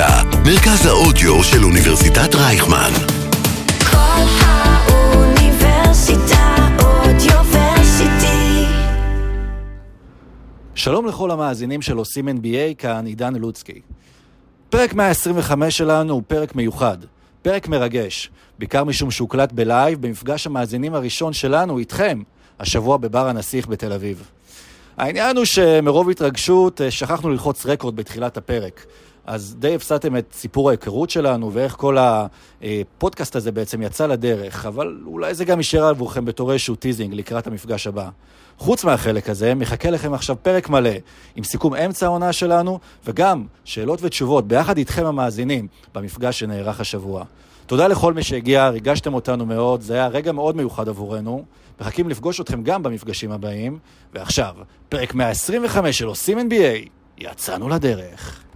האוניברסיטה, מרכז האודיו של אוניברסיטת רייכמן. כל האוניברסיטה אודיוורסיטי. שלום לכל המאזינים של עושים NBA, כאן עידן לוצקי. פרק 125 שלנו הוא פרק מיוחד, פרק מרגש, בעיקר משום שהוקלט בלייב במפגש המאזינים הראשון שלנו איתכם, השבוע בבר הנסיך בתל אביב. העניין הוא שמרוב התרגשות אה, שכחנו ללחוץ record בתחילת הפרק. אז דיי הפסדתם את סיפור ההיכרות שלנו ואיך כל הפודקאסט הזה בעצם יצא לדרך, אבל אולי זה גם יישאר עבורכם בתור איזשהו teasing לקראת המפגש הבא. חוץ מהחלק הזה, מחכה לכם עכשיו פרק מלא עם סיכום אמצע העונה שלנו, וגם שאלות ותשובות ביחד איתכם המאזינים במפגש שנערך השבוע. תודה לכל מי שהגיע, ריגשתם אותנו מאוד, זה היה רגע מאוד מיוחד עבורנו. מחכים לפגוש אתכם גם במפגשים הבאים. ועכשיו, פרק 125 של עושים NBA, יצאנו לדרך.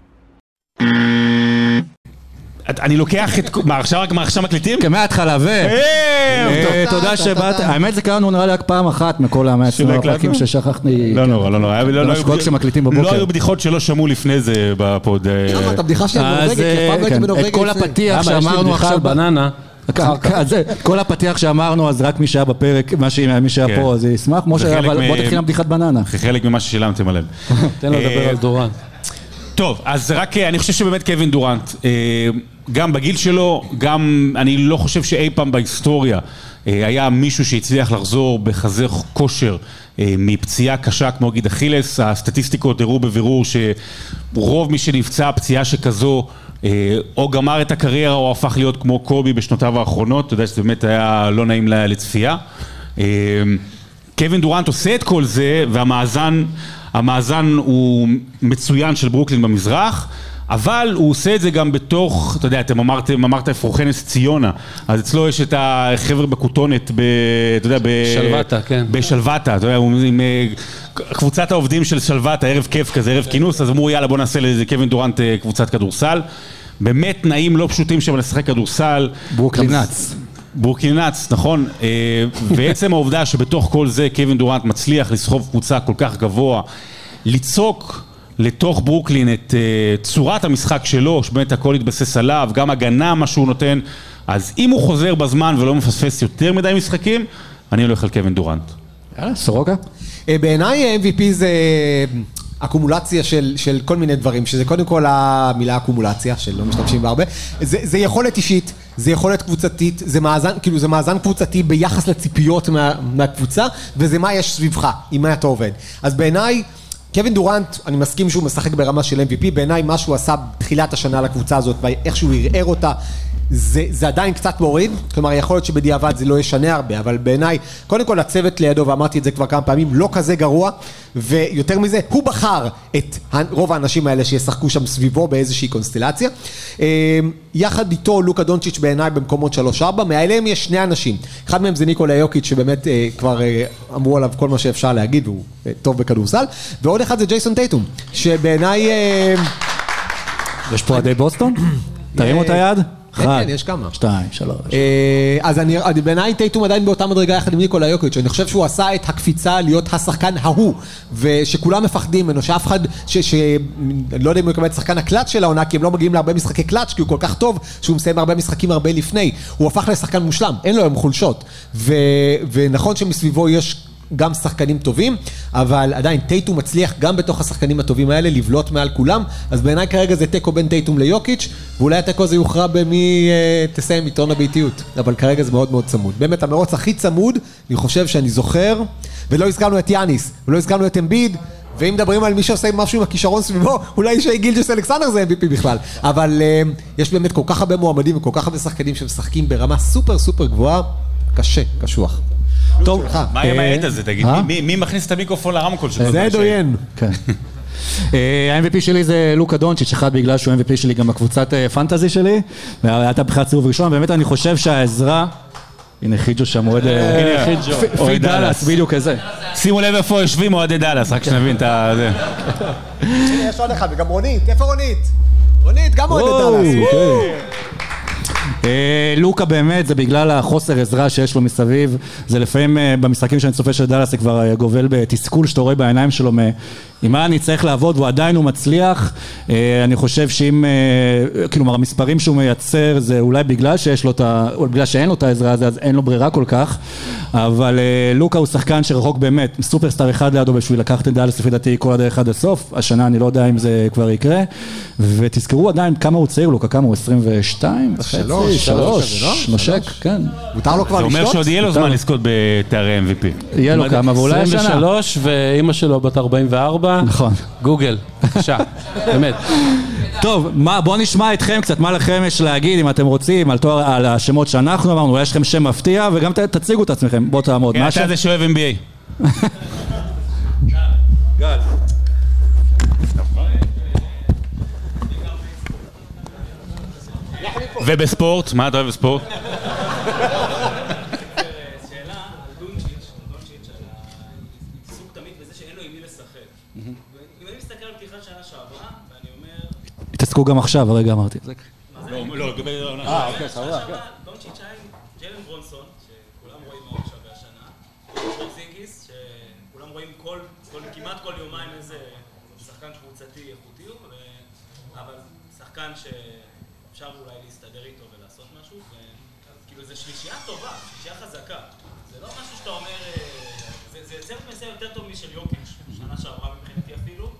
אני לוקח את... מה, עכשיו רק מה, מקליטים? כן, מההתחלה, ו... אה, תודה שבאת, האמת זה קרה לנו נראה לי רק פעם אחת מכל המאה שלא הפרקים? ששכחתי. לא נורא, לא נורא. היה- לא- לא היו- שקורה כשמקליטים לא בבוקר. היו בדיחות שלא שמעו לפני זה בפוד. אה, למה? את הבדיחה שלי הנורבגית, אה, כי פעם לא הייתי כן, בנורבגיה את כל. הפתיח שאמרנו עכשיו... בננה. אז זה, כל הפתיח שאמרנו, אז רק מי שהיה בפרק, מה מי שהיה כן. פה, אז ישמח. משה, זה חלק אבל בוא תתחיל עם בדיחת בננה. כחלק ממה ששילמתם עליהם. תן לו לדבר אה, על דורן. טוב, אז רק, אה, אני חושב שבאמת קווין דורנט, אה, גם בגיל שלו, גם, אני לא חושב שאי פעם בהיסטוריה אה, היה מישהו שהצליח לחזור בחזה כושר מפציעה קשה כמו נגיד אכילס, הסטטיסטיקות הראו בבירור שרוב מי שנפצע פציעה שכזו או גמר את הקריירה או הפך להיות כמו קובי בשנותיו האחרונות, אתה יודע שזה באמת היה לא נעים לצפייה. קווין דורנט עושה את כל זה, והמאזן המאזן הוא מצוין של ברוקלין במזרח, אבל הוא עושה את זה גם בתוך, אתה יודע, אתם אמרתם, אמרת אפרוחנס ציונה, אז אצלו יש את החבר'ה בכותונת, ב, אתה יודע, ב... שלוותה, כן. בשלוותה, אתה יודע, הוא עם אה, קבוצת העובדים של שלוותה, ערב כיף כזה, ערב כינוס, אז אמרו יאללה בוא נעשה לזה קווין דורנט אה, קבוצת כדורסל. באמת תנאים לא פשוטים שם לשחק כדורסל. ברוקלין נאץ, נכון, אה, ועצם העובדה שבתוך כל זה קווין דורנט מצליח לסחוב קבוצה כל כך גבוה, ליצוק לתוך ברוקלין את אה, צורת המשחק שלו, שבאמת הכל התבסס עליו, גם הגנה מה שהוא נותן, אז אם הוא חוזר בזמן ולא מפספס יותר מדי משחקים, אני הולך על קווין דורנט. יאללה, סורוקה. אה, בעיניי MVP זה אקומולציה של, של כל מיני דברים, שזה קודם כל המילה אקומולציה, שלא משתמשים בה הרבה, זה, זה יכולת אישית, זה יכולת קבוצתית, זה מאזן, כאילו זה מאזן קבוצתי ביחס לציפיות מה, מהקבוצה, וזה מה יש סביבך, עם מה אתה עובד. אז בעיניי, קווין דורנט, אני מסכים שהוא משחק ברמה של MVP, בעיניי מה שהוא עשה בתחילת השנה לקבוצה הזאת, ואיך שהוא ערער אותה, זה, זה עדיין קצת מוריד, כלומר יכול להיות שבדיעבד זה לא ישנה הרבה, אבל בעיניי, קודם כל הצוות לידו, ואמרתי את זה כבר כמה פעמים, לא כזה גרוע, ויותר מזה, הוא בחר את רוב האנשים האלה שישחקו שם סביבו באיזושהי קונסטלציה. אה, יחד איתו לוקה דונצ'יץ' בעיניי במקומות 3-4, מעליהם יש שני אנשים, אחד מהם זה ניקולה יוקיץ' שבאמת אה, כבר אה, אמרו עליו כל מה שאפשר להגיד, והוא אה, טוב בכדורסל, ועוד אחד זה ג'ייסון טייטום, שבעיניי... יש פה אוהדי בוסטון? תרימו את היד. כן, אחד, יש כמה. שתיים, שלוש. אה, אז אני, בעיניי טייטום עדיין באותה מדרגה יחד עם ניקולה יוקיץ', אני חושב שהוא עשה את הקפיצה להיות השחקן ההוא, ושכולם מפחדים ממנו, שאף אחד, לא יודע אם הוא יקבל את שחקן הקלאץ' של העונה, כי הם לא מגיעים להרבה משחקי קלאץ', כי הוא כל כך טוב, שהוא מסיים הרבה משחקים הרבה לפני, הוא הפך לשחקן מושלם, אין לו היום חולשות. ונכון שמסביבו יש... גם שחקנים טובים, אבל עדיין טייטום מצליח גם בתוך השחקנים הטובים האלה לבלוט מעל כולם, אז בעיניי כרגע זה תיקו בין טייטום ליוקיץ', ואולי התיקו הזה יוכרע במי אה, תסיים יתרון הביתיות, אבל כרגע זה מאוד מאוד צמוד. באמת המרוץ הכי צמוד, אני חושב שאני זוכר, ולא הזכרנו את יאניס, ולא הזכרנו את אמביד, ואם מדברים על מי שעושה משהו עם הכישרון סביבו, אולי שי גילג'ס אלכסנדר זה MVP בכלל. אבל אה, יש באמת כל כך הרבה מועמדים וכל כך הרבה שחקנים שמשחקים ברמה סופר סופר גבוהה, קשה, קשוח. טוב, מה עם העד הזה, תגיד? אה? מי- מכניס את המיקרופון לרמקול שלו? זה עוין. כן. אה, ה-MVP שלי זה לוקה דונצ'יץ', אחד בגלל שהוא MVP שלי גם בקבוצת אה, פנטזי שלי, והייתה בחירת סיבוב ראשון, באמת אני חושב שהעזרה, הנה חיג'ו שם אוהד, הנה, חיג'ו, פ- אוהד פי דאלאס. בדיוק כזה. שימו לב איפה יושבים אוהדי דאלאס, רק שנבין את ה... יש עוד אחד, וגם רונית, איפה רונית? רונית, גם וואו, דאלאס. אה, לוקה באמת, זה בגלל החוסר עזרה שיש לו מסביב. זה לפעמים אה, במשחקים שאני צופה של דאלאס זה כבר אה, גובל בתסכול שאתה רואה בעיניים שלו. עם מה אני צריך לעבוד והוא עדיין הוא מצליח. אני חושב שאם, כאילו, המספרים שהוא מייצר זה אולי בגלל שיש לו את ה... בגלל שאין לו את העזרה הזו, אז אין לו ברירה כל כך. אבל לוקה הוא שחקן שרחוק באמת, סופרסטאר אחד לידו בשביל לקחת את דאלאס לפי דעתי כל הדרך עד הסוף. השנה אני לא יודע אם זה כבר יקרה. ותזכרו עדיין כמה הוא צעיר, לוקה, כמה הוא? 22 וחצי? שלוש, שלוש כזה, לא? נושק, כן. מותר לו כבר זה לשתות? אומר שעוד יהיה לו זמן לזכות בתארי MVP. יהיה לו כמה, ואולי השנה. 23 ואימא שלו בת 44. נכון. גוגל, בבקשה, באמת. טוב, מה, בואו נשמע אתכם קצת, מה לכם יש להגיד, אם אתם רוצים, על, תואר, על השמות שאנחנו אמרנו, אולי יש לכם שם מפתיע, וגם ת, תציגו את עצמכם, בואו תעמוד. כן, אתה? זה שאוהב NBA. פתיחת שנה שעברה, ואני אומר, התעסקו גם עכשיו, הרגע אמרתי. זה- לא, לגבי... שנה שעברה דונצ'יץ' היה עם ג'לן ברונסון, שכולם רואים מה הוא שווה השנה, פורזינגיס, שכולם רואים כל, כמעט כל יומיים איזה שחקן קבוצתי איכותי הוא, אבל שחקן שאפשר אולי להסתדר איתו ולעשות משהו, וכאילו זה שלישייה טובה, שלישייה חזקה. זה לא משהו שאתה אומר, אה, זה זה צוות מנסה יותר טוב משל יוקיץ', שנה שעברה מבחינתי אפילו,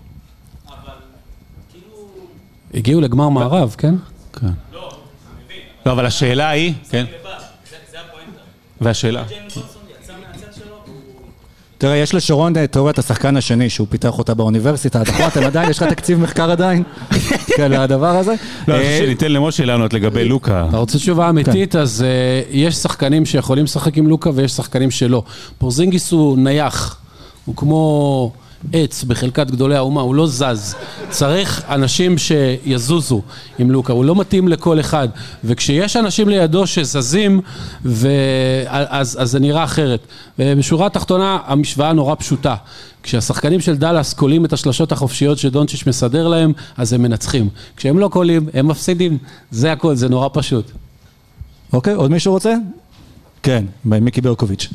אבל כאילו, הגיעו לגמר מערב, כן? לא, אני מבין, לא, אבל השאלה היא, כן, זה- הפואנטה. והשאלה. תראה, יש לשרון את תיאוריית השחקן השני, שהוא פיתח אותה באוניברסיטה, נכון? אתם עדיין, יש לך תקציב מחקר עדיין? כן, לדבר הזה? לא, אני אה, חושב שניתן למשה לענות לגבי לוקה. אתה רוצה תשובה אמיתית, אז uh, יש שחקנים שיכולים לשחק עם לוקה ויש שחקנים שלא. פורזינגיס הוא נייח, הוא כמו עץ בחלקת גדולי האומה, הוא לא זז. צריך אנשים שיזוזו עם לוקה, הוא לא מתאים לכל אחד. וכשיש אנשים לידו שזזים, ו... אז, אז זה נראה אחרת. ובשורה התחתונה, המשוואה נורא פשוטה. כשהשחקנים של דאלאס קולים את השלשות החופשיות שדונצ'יץ' מסדר להם, אז הם מנצחים. כשהם לא קולעים, הם מפסידים. זה הכל, זה נורא פשוט. אוקיי, עוד מישהו רוצה? כן, מיקי ברקוביץ'.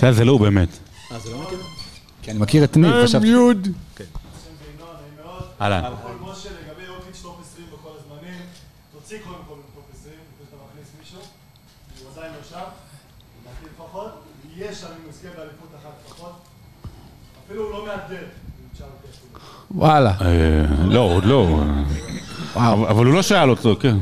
זה זה לא הוא באמת. כי אני מכיר את ניב, חשבתי. אהלן. משה, לגבי יוקיץ' top 20 בכל הזמנים, תוציא קודם כל מ top 20, לפני שאתה מכניס מישהו, הוא עדיין לא שם, יהיה שם אם הוא יזכה באליפות אחת לפחות, אפילו הוא לא אפילו. וואלה. אה, לא, עוד לא. אבל הוא לא שאל אותו, כן.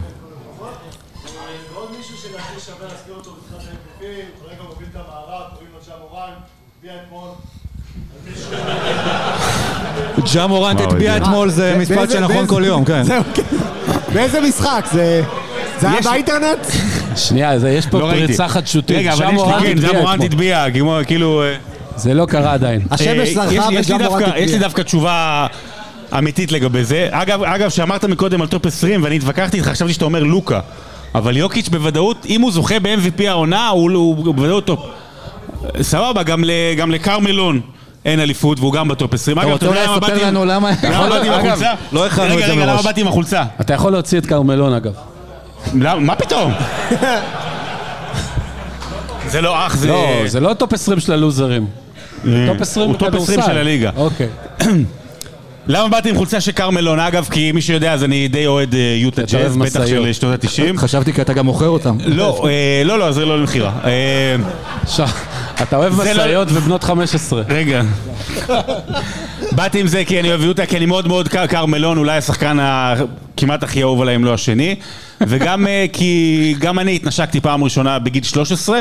ג'ה מורנט הטביע אתמול, זה משפט באיזה- שנכון כל יום, כן. זהו, כן. באיזה משחק? זה... זה היה באינטרנט? שנייה, זה- יש פה לא. פריצה חדשותית. רגע, אבל יש לי, כן, ג'ה מורנט. הטביע, כאילו... זה לא קרה עדיין. השמש אה, יש זרחה לי- יש לי וג'ה מורנט דווקא- יש לי. דווקא תשובה אמיתית לגבי זה. אגב, אגב, שאמרת מקודם על טופ 20, ואני התווכחתי איתך, חשבתי שאתה אומר לוקה. אבל יוקיץ' בוודאות, אם הוא זוכה ב-MVP העונה, הוא הוא בוודאות טופ. סבבה, גם ל- גם לקרמלון אין אליפות, והוא גם בטופ 20. אתה אגב, רוצה יודע אולי למה לספר באתי- לנו למה... למה באתי עם החולצה? לא הכנו את רגע, זה רגע, למה מראש. באתי עם החולצה? אתה יכול להוציא את כרמלון אגב. למה- מה פתאום? זה לא אח, זה... לא, זה לא טופ 20 של הלוזרים. טופ 20 הוא טופ 20 בכדורסל. של הליגה. אוקיי. למה באתי עם חולצה של כרמלון? אגב, כי מי שיודע, אז אני די אוהד אה, יוטה ג'אז, בטח. של שנות ה-90. חשבתי כי אתה גם מוכר אותם. לא, אה, לא, לא, זה לא למכירה. אה, אתה אוהב לא- משאיות ובנות 15. רגע. באתי עם זה כי אני אוהב יוטה, כי אני מאוד מאוד כרמלון, אולי השחקן כמעט הכי אהוב עליי, אם לא השני. וגם אה, כי גם אני התנשקתי פעם ראשונה בגיל 13,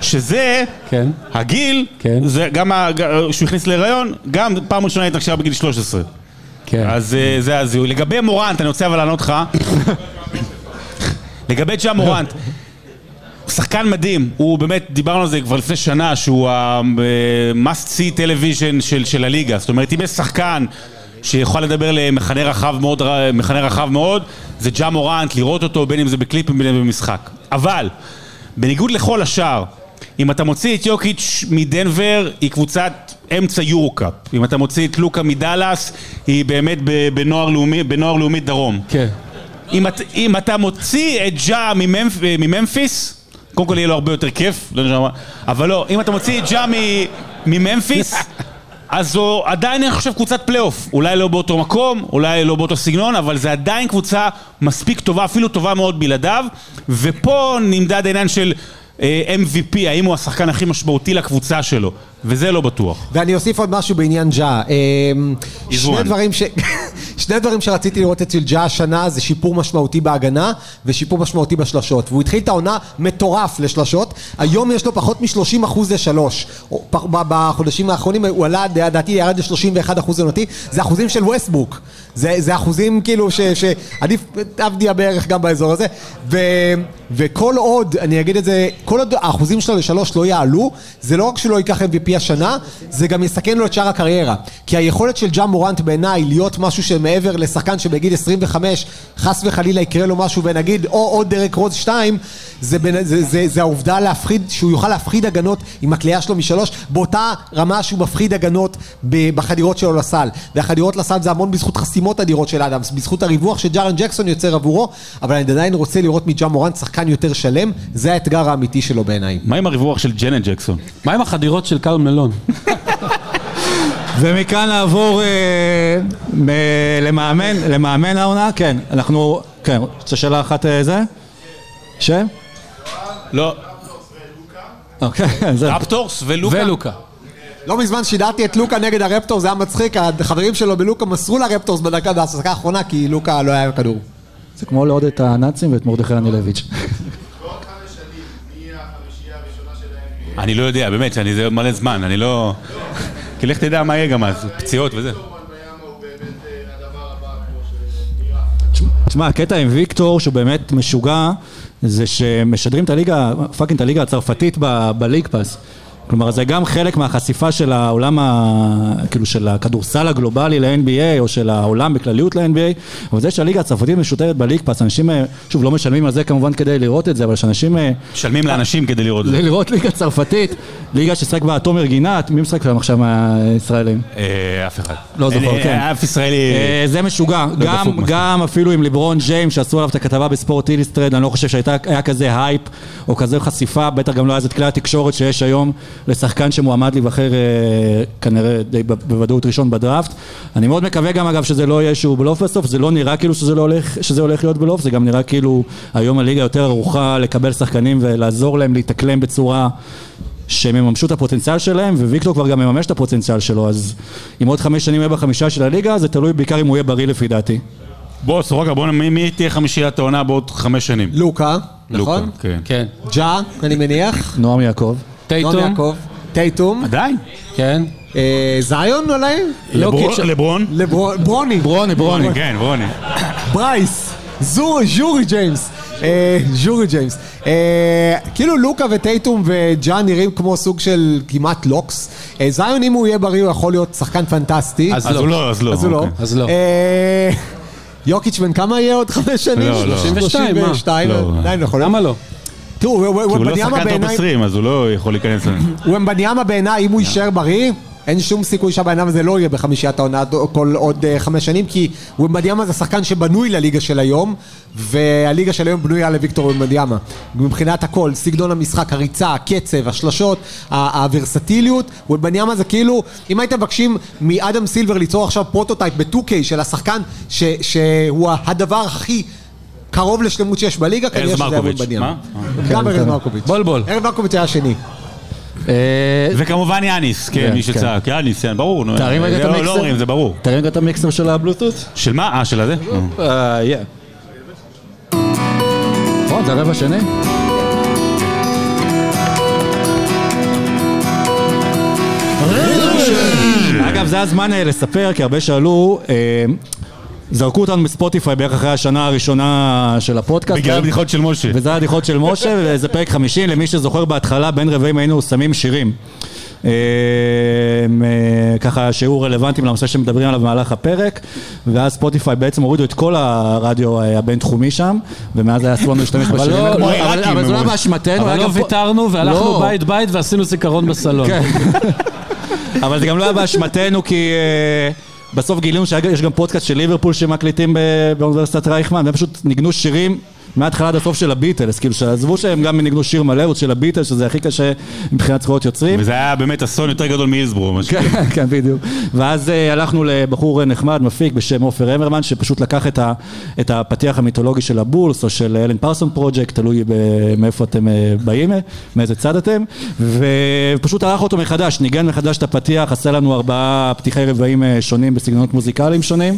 שזה, כן. הגיל, כן. זה גם ה- ג- שהוא הכניס להיריון, גם פעם ראשונה התנשקה בגיל 13. כן. אז אה, זה הזיהוי. לגבי מורנט, אני רוצה אבל לענות לך. לגבי ג'ה מורנט, שחקן מדהים, הוא באמת, דיברנו על זה כבר לפני שנה, שהוא ה-must see television של, של הליגה. זאת אומרת, אם יש שחקן שיכול לדבר למחנה רחב מאוד, מחנה רחב מאוד, זה ג'ה מורנט, לראות אותו בין אם זה בקליפים בין אם זה במשחק. אבל, בניגוד לכל השאר, אם אתה מוציא את יוקיץ' מדנבר, היא קבוצת אמצע יורו-קאפ. אם אתה מוציא את לוקה מדאלאס, היא באמת בנוער לאומי, בנוער לאומי דרום. כן. אם, את, אם אתה מוציא את ג'ה מממפ, מממפיס, קודם כל יהיה לו הרבה יותר כיף, לא יודע מה, אבל לא, אם אתה מוציא את ג'ה מממפיס, אז זו עדיין, אני חושב, קבוצת פלייאוף. אולי לא באותו מקום, אולי לא באותו סגנון, אבל זה עדיין קבוצה מספיק טובה, אפילו טובה מאוד בלעדיו, ופה נמדד העניין של אה, MVP, האם הוא השחקן הכי משמעותי לקבוצה שלו, וזה לא בטוח. ואני אוסיף עוד משהו בעניין ג'ה. אמ, שני. דברים, ש... שני דברים שרציתי לראות אצל ג'ה השנה זה שיפור משמעותי בהגנה ושיפור משמעותי בשלשות. והוא התחיל את העונה מטורף לשלשות, היום יש לו פחות מ-30 אחוז לשלוש. בחודשים האחרונים הוא עלה, לדעתי ירד ל-31 אחוז עונתי, זה אחוזים של ווסטבוק. זה, זה אחוזים כאילו. שעדיף עבדיה בערך גם באזור הזה. ו... וכל עוד, אני אגיד את זה, כל עוד האחוזים שלו לשלוש לא יעלו, זה לא רק שלא ייקח MVP השנה, זה גם יסכן לו את שאר הקריירה. כי היכולת של ג'ה מורנט בעיניי להיות משהו שמעבר לשחקן שבגיל 25, חס וחלילה יקרה לו משהו ונגיד, או עוד דרק רוז 2, זה, בין- זה, זה, זה העובדה להפחיד, שהוא יוכל להפחיד הגנות עם הקליעה שלו משלוש, באותה רמה שהוא מפחיד הגנות בחדירות שלו לסל. והחדירות לסל זה המון בזכות חסימות אדירות של אדמס, בזכות הריווח שג'ארן ג'קסון יוצר עבורו, אבל אני עדיין רוצה לראות מג'ה מורנט שחקן יותר שלם, זה האתגר האמיתי שלו בעיניי. מה עם הריווח של ג'נט ג'קסון? מה עם החדירות של קל מלון? ומכאן נעבור אה, מ- למאמן, למאמן העונה, כן, אנחנו, כן, רוצה שאלה אחת אה, זה? שם? לא, אוקיי, זהו. רפטורס ולוקה. ולוקה. לא מזמן שידרתי את לוקה נגד הרפטור, זה היה מצחיק, החברים שלו בלוקה מסרו לרפטורס בדקה בהפסקה האחרונה כי לוקה לא היה עם כדור. זה כמו לעוד את הנאצים ואת מרדכי אנילביץ'. אני לא יודע, באמת, אני, זה מלא זמן, אני לא... כי לך תדע מה יהיה גם אז, פציעות וזה. תשמע, הקטע עם ויקטור שהוא באמת משוגע זה שמשדרים את הליגה, fucking את הליגה הצרפתית ב League Pass כלומר זה גם חלק מהחשיפה של העולם, ה... כאילו של הכדורסל הגלובלי ל-NBA או של העולם בכלליות ל-NBA אבל זה שהליגה הצרפתית משותרת ב League Pass, אנשים אה, שוב לא משלמים על זה כמובן כדי לראות את זה אבל שאנשים אה, משלמים לאנשים כדי לראות את זה. לראות ליגה צרפתית, ליגה ששחק בה תומר גינת, מי משחק שם עכשיו מהישראלים? אה, אף אחד. לא זוכר, כן. אף ישראלי... זה משוגע, לא. גם אפילו עם ליברון ג'יימס שעשו עליו את הכתבה ב Sports Illustrated, אני לא חושב שהיה כזה הייפ או כזה חשיפה, בטח גם לא היה את כלי התקשורת שיש היום לשחקן שמועמד להיבחר אה, כנראה די בוודאות ראשון בדראפט. אני מאוד מקווה גם אגב שזה לא יהיה שהוא בלוף בסוף, זה לא נראה כאילו שזה, לא הולך, שזה הולך להיות בלוף, זה גם נראה כאילו היום הליגה יותר ערוכה לקבל שחקנים ולעזור להם להתאקלם בצורה שהם יממשו את הפוטנציאל שלהם, וויקטור כבר גם מממש את הפוטנציאל שלו, אז אם עוד חמש שנים יהיה בחמישה של הליגה, זה תלוי בעיקר אם הוא יהיה בריא לפי דעתי. בוא, סורוקה, בוא, מי- מי תהיה חמישיית העונה בעוד חמש שנים? לוקה, נכון? לוקה, כן. כן. ג'ה, אני מניח. נועם יעקב. נועם טייטום? יעקב. טייטום. עדיין? כן. אה, זיון אולי? לא לברון- ברוני. ברוני, ברוני. כן, ברוני. ברייס. זו, ז'ורי ג'יימס. אה, ז'ורי ג'יימס. אה, כאילו לוקה וטייטום וג'ה נראים כמו סוג של כמעט locks. זיון אם הוא יהיה בריא הוא יכול להיות שחקן פנטסטי. אז הוא לא, אז לא. אז הוא לא. אוקיי. אז לא. יוקיץ' בן כמה יהיה עוד חמש שנים? לא, לא. 32, מה? 32, לא. עדיין לא יכול. למה לא? תראו, הוא- הוא כי הוא לא שחקן top בעיניי, 20, אז הוא לא יכול להיכנס... וומבניאמה בעיניי, אם הוא יישאר בריא, אין שום סיכוי שהבן אדם הזה לא יהיה בחמישיית העונה כל עוד אה, חמש שנים, כי וומבניאמה זה שחקן שבנוי לליגה של היום, והליגה של היום בנויה לוויקטור וומבניאמה. מבחינת הכל, סגנון המשחק, הריצה, הקצב, השלשות, הוורסטיליות, וומבניאמה זה כאילו, אם הייתם מבקשים מאדם סילבר ליצור עכשיו prototype ב-2K של השחקן ש- שהוא הדבר הכי... קרוב לשלמות שיש בליגה, כנראה שזה היה מרקוביץ'. וומבניאמה. מה? גם ארז מרקוביץ'. בול בול. ארז מרקוביץ' היה השני. אה, וכמובן יאניס, כן, כן, מי כן. שצעק, יאניס, כן, ברור. נו, תרים רגע את לא- המיקסר. לא אומרים, זה ברור. תרים רגע את המיקסר של הבלוטות. של מה? אה, של הזה? אה. נכון, זה הרבע שני? אגב, זה הזמן אה, לספר, כי הרבה שאלו, אה, זרקו אותנו בספוטיפיי בערך אחרי השנה הראשונה של הפודקאסט. בגלל הבדיחות של משה. וזה הבדיחות של משה, וזה פרק 50, למי שזוכר בהתחלה, בין רבעים היינו שמים שירים. אה, אה, ככה שהיו רלוונטיים לנושא שמדברים עליו במהלך הפרק ואז ספוטיפיי בעצם הורידו את כל הרדיו אה, הבינתחומי שם ומאז היה אסור לנו להשתמש אבל בשירים לא-. לא- אבל- זה לא באשמתנו, אבל לא ויתרנו והלכנו לא. בית בית ועשינו זיכרון בסלון. כן. אבל זה גם לא היה באשמתנו כי אה, בסוף גילינו שיש גם פודקאסט של ליברפול שמקליטים באוניברסיטת רייכמן, והם פשוט ניגנו שירים מההתחלה עד הסוף של הביטלס, כאילו שעזבו שהם גם ניגנו שיר מלא, עוד של הביטלס, שזה הכי קשה מבחינת זכויות יוצרים. וזה היה באמת אסון יותר גדול מהילסבורו. מה שקורה. כן, כן, בדיוק. ואז אה, הלכנו לבחור נחמד, מפיק, בשם עופר המרמן, שפשוט לקח את, ה, את הפתיח המיתולוגי של הבולס, או של אלן פרסון פרויקט, תלוי ב- מאיפה אתם אה, באים, אה, מאיזה צד אתם, ופשוט ערך אותו מחדש, ניגן מחדש את הפתיח, עשה לנו ארבעה פתיחי רבעים אה, שונים בסגנונות מוזיקליים שונים.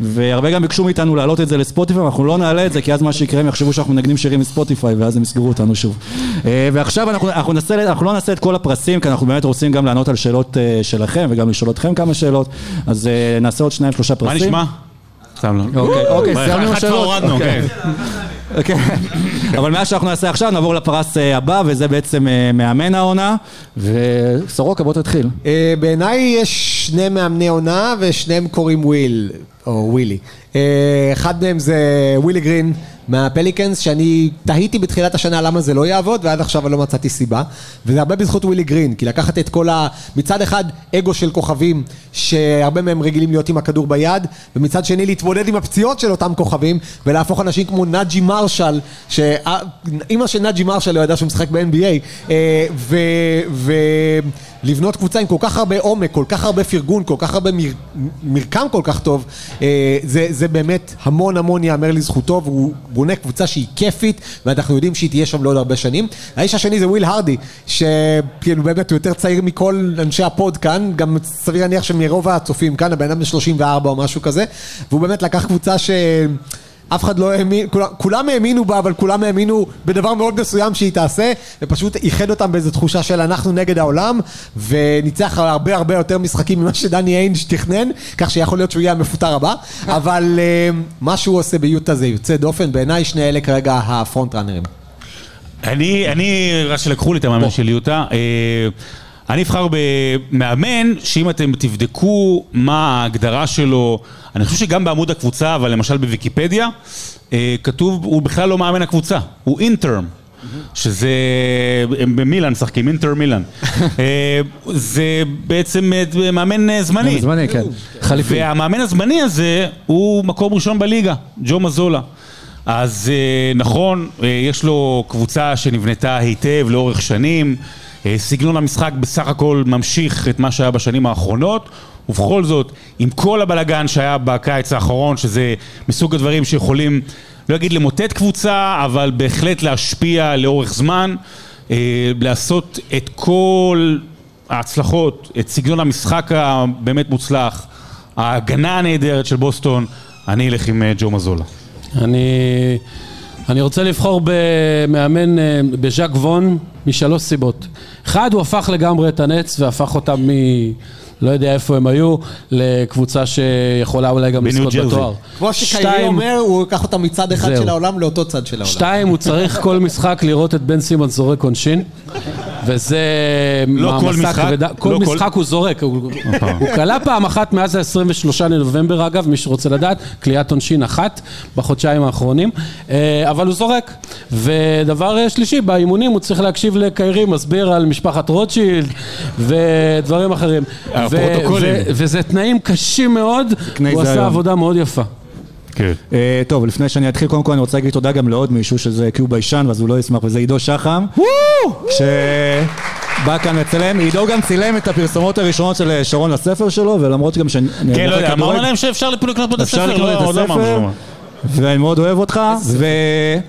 והרבה גם ביקשו מאיתנו להעלות את זה לספוטיפיי, אנחנו לא נעלה את זה, כי אז מה שיקרה, הם יחשבו שאנחנו מנגנים שירים מספוטיפיי, ואז הם יסגרו אותנו שוב. אה, ועכשיו אנחנו, אנחנו, נעשה, אנחנו לא נעשה את כל הפרסים, כי אנחנו באמת רוצים גם לענות על שאלות אה, שלכם, וגם לשאול אתכם כמה שאלות, אז אה, נעשה עוד שניים, שלושה מה פרסים. נשמע? סתם לא. אוקיי, אוקיי, סיימנו. הורדנו, אוקיי. כן. כן. אבל מה שאנחנו נעשה עכשיו, נעבור לפרס הבא, וזה בעצם מאמן העונה, וסורוקה, בוא תתחיל. בעיניי יש שני מאמני עונה ושניהם קוראים וויל, או ווילי. אה, אחד מהם זה ווילי גרין מהפליקנס, שאני תהיתי בתחילת השנה למה זה לא יעבוד, ועד עכשיו אני לא מצאתי סיבה. וזה הרבה בזכות ווילי גרין, כי לקחת את כל ה... מצד אחד אגו של כוכבים, שהרבה מהם רגילים להיות עם הכדור ביד, ומצד שני להתמודד עם הפציעות של אותם כוכבים, ולהפוך אנשים כמו נאג'י מרשל, שאימא של נאג'י מרשל לא ידעה שהוא משחק ב-NBA, אה, ו... ו... לבנות קבוצה עם כל כך הרבה עומק, כל כך הרבה פרגון, כל כך הרבה מר, מרקם כל כך טוב, אה, זה, זה באמת המון המון ייאמר לזכותו, והוא בונה קבוצה שהיא כיפית, ואנחנו יודעים שהיא תהיה שם לעוד הרבה שנים. האיש השני זה וויל הרדי, שכאילו באמת הוא יותר צעיר מכל אנשי הפוד כאן, גם סביר להניח שמרוב הצופים כאן, הבן אדם בן 34 או משהו כזה, והוא באמת לקח קבוצה ש... אף אחד לא האמין, כולם, כולם האמינו בה, אבל כולם האמינו בדבר מאוד מסוים שהיא תעשה, ופשוט איחד אותם באיזו תחושה של אנחנו נגד העולם, וניצח הרבה הרבה יותר משחקים ממה שדני איינג' תכנן, כך שיכול להיות שהוא יהיה המפוטר הבא, אבל אה, מה שהוא עושה ביוטה זה יוצא דופן, בעיניי שני אלה כרגע ה front runner־ים. אני, אני, רק שלקחו לי את המאמן של יוטה, אה, אני אבחר במאמן שאם אתם תבדקו מה ההגדרה שלו, אני חושב שגם בעמוד הקבוצה, אבל למשל בוויקיפדיה, אה, כתוב, הוא בכלל לא מאמן הקבוצה, הוא אינטרם. שזה, הם במילאן משחקים, אינטר מילאן. אה, זה בעצם אה, מאמן אה, זמני. זמני, כן. חליפי. והמאמן הזמני הזה הוא מקום ראשון בליגה, ג'ו מזולה. אז אה, נכון, אה, יש לו קבוצה שנבנתה היטב לאורך שנים, אה, סגנון המשחק בסך הכל ממשיך את מה שהיה בשנים האחרונות, ובכל זאת, עם כל הבלגן שהיה בקיץ האחרון, שזה מסוג הדברים שיכולים, לא אגיד למוטט קבוצה, אבל בהחלט להשפיע לאורך זמן, אה, לעשות את כל ההצלחות, את סגנון המשחק הבאמת מוצלח, ההגנה הנהדרת של בוסטון, אני אלך עם אה, ג'ו מזולה. אני, אני רוצה לבחור במאמן, אה, בז'אק וון, משלוש סיבות. אחד, הוא הפך לגמרי את הנץ והפך אותם מ... לא יודע איפה הם היו, לקבוצה שיכולה אולי גם לזכות. בתואר. כמו שקיירי אומר, הוא ייקח אותם מצד אחד זהו. של העולם לאותו צד של העולם. שתיים, הוא צריך כל משחק לראות את בן סימון זורק עונשין, וזה... לא כל משחק, כבדה. כל לא כל- משחק הוא זורק, הוא כלה פעם אחת מאז ה-23 לנובמבר אגב, מי שרוצה לדעת, כליאת עונשין אחת בחודשיים האחרונים, אה, אבל הוא זורק. ודבר אה, שלישי, באימונים הוא צריך להקשיב לקיירי מסביר על משפחת רוטשילד ודברים אחרים. ו- הפרוטוקולים. ו- וזה תנאים קשים מאוד, הוא עשה. עבודה מאוד יפה. כן. אה, טוב, לפני שאני אתחיל, קודם כל אני רוצה להגיד תודה גם לעוד מישהו שזה כי הוא ביישן, ואז הוא לא ישמח, וזה עידו שחם. שבא כאן לצלם, עידו גם צילם את הפרסומות הראשונות של אה, שרון לספר שלו, ולמרות שגם שאני... כן, לא יודע, אמרנו להם שאפשר לקנות אפשר לקנות לא, את עוד לא אמרנו הספר, שום דבר. ואני מאוד אוהב אותך, ו...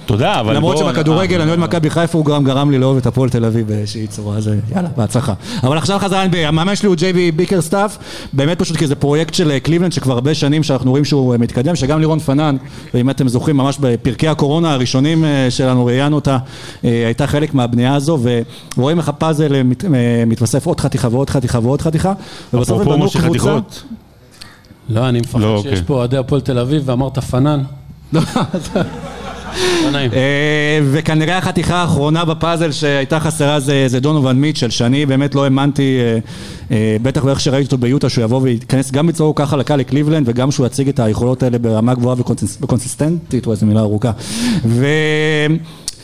תודה, אבל למרות שבכדורגל אה, אני אוהד מכבי חיפה, הוא גם גרם לי לאהוב את הפועל תל אביב באיזושהי צורה, אז אה, יאללה, בהצלחה. אבל עכשיו חזרה NBA, המאמן שלי הוא ג'יי בי ביקרסטאף, באמת פשוט כי זה פרויקט של אה, קליבלנד שכבר הרבה שנים שאנחנו רואים שהוא אה, מתקדם, שגם לירון פנן, ואם אתם זוכרים, ממש בפרקי הקורונה הראשונים אה, שלנו, ראיינו אותה, אה, הייתה חלק מהבנייה הזו, ורואים איך הפאזל אה, מת- אה, מתווסף עוד חתיכה ועוד חתיכה ועוד חתיכה, ובסוף הם בנו קבוצה. לא, אני מפחד לא, שיש אוקיי. פה אוהדי הפועל תל אביב ואמרת פנן. לא נעים. אה, וכנראה החתיכה האחרונה בפאזל שהייתה חסרה זה, זה דונובל מיטשל, שאני באמת לא האמנתי, אה, אה, בטח באיך שראיתי אותו ביוטה, שהוא יבוא וייכנס גם בצורה כל כך חלקה לקליבלנד, וגם שהוא יציג את היכולות האלה ברמה גבוהה וקונסיס- וקונסיסטנטית, או איזו מילה ארוכה. ו...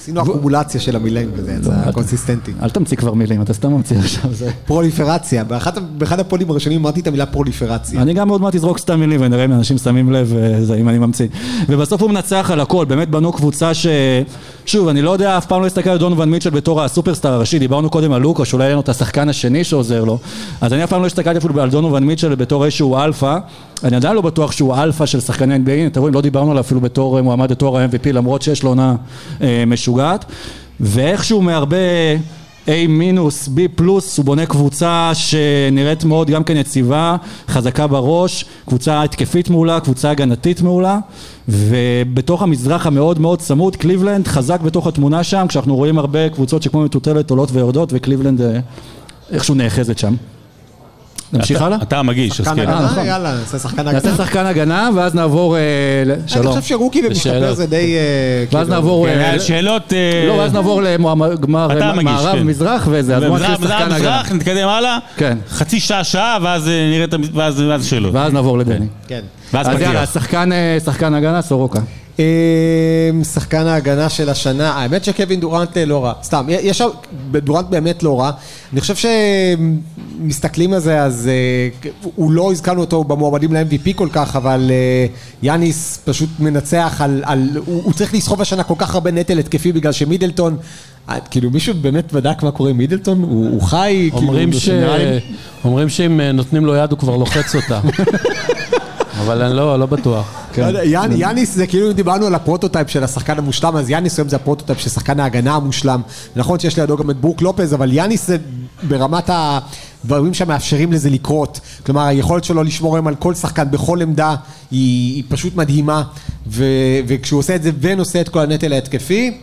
עשינו אקומולציה של המילים וזה יצא קונסיסטנטי. אל תמציא כבר מילים, אתה סתם ממציא עכשיו. זה- פרוליפרציה, באחד הפודים הראשונים אמרתי את המילה פרוליפרציה. אני גם עוד מעט אזרוק סתם מילים ונראה אם אנשים שמים לב אה, אם אני ממציא. ובסוף הוא מנצח על הכל, באמת בנו קבוצה ש... שוב, אני לא יודע, אף פעם לא הסתכל על דונובן מיטשל בתור הסופרסטאר הראשי, דיברנו קודם על לוקה, שאולי אין לו את השחקן השני שעוזר לו, אז אני אף פעם לא הסתכלתי אפילו על דונובן מיטשל בתור איזשהו אלפא, אני עדיין לא בטוח שהוא אלפא של שחקני NBA, אתם רואים, לא דיברנו עליו אפילו בתור אה, מועמד לתואר ה-MVP, למרות שיש לו עונה אה, משוגעת, ואיכשהו מהרבה... A מינוס, B פלוס, הוא בונה קבוצה שנראית מאוד גם כן יציבה, חזקה בראש, קבוצה התקפית מעולה, קבוצה הגנתית מעולה ובתוך המזרח המאוד מאוד צמוד, קליבלנד חזק בתוך התמונה שם, כשאנחנו רואים הרבה קבוצות שכמו מטוטלת עולות ויורדות וקליבלנד אה, איכשהו נאחזת שם. נמשיך אתה- הלאה? אתה המגיש, אז כן. הגנה, נכון. יאללה, נעשה שחקן נעשה הגנה. שחקן הגנה ואז נעבור, אה, ל- אני שלום, חושב שרוקי ומשתפר. זה די... אה, ואז כאילו- נעבור, כן, אה, שאלות... אה, לא, ואז נעבור לגמר אתה אה, המגיש, מערב, כן. מזרח וזה, אז בוא נתחיל שחקן הגנה. מזרח, נתקדם הלאה. כן. חצי שעה, שעה, ואז אה, נראה את ה... ואז ואז שאלות. ואז נעבור לדני. כן. ואז אז יאללה, אה, שחקן הגנה, סורוקה. שחקן ההגנה של השנה, האמת שקווין דורנט אה, לא רע, סתם, יש שם, דורנט באמת לא רע, אני חושב שמסתכלים על זה, אז אה, הוא לא הזכרנו אותו במועמדים ל-MVP כל כך, אבל אה, יאניס פשוט מנצח על, על הוא, הוא צריך לסחוב השנה כל כך הרבה נטל התקפי בגלל שמידלטון, כאילו מישהו באמת בדק מה קורה עם מידלטון? הוא, הוא חי, אומרים כאילו, ש... אומרים שאם נותנים לו יד הוא כבר לוחץ אותה. אבל אני לא, לא בטוח. לא יודע, יאנ- יאניס זה כאילו אם דיברנו על הפרוטוטייפ של השחקן המושלם, אז יאניס היום זה הפרוטוטייפ של שחקן ההגנה המושלם. נכון שיש לידו גם את ברוק לופז, אבל יאניס זה ברמת הדברים שמאפשרים לזה לקרות. כלומר, היכולת שלו לשמור היום על כל שחקן בכל עמדה היא, היא פשוט מדהימה, ו, וכשהוא עושה את זה ונושא את כל הנטל ההתקפי,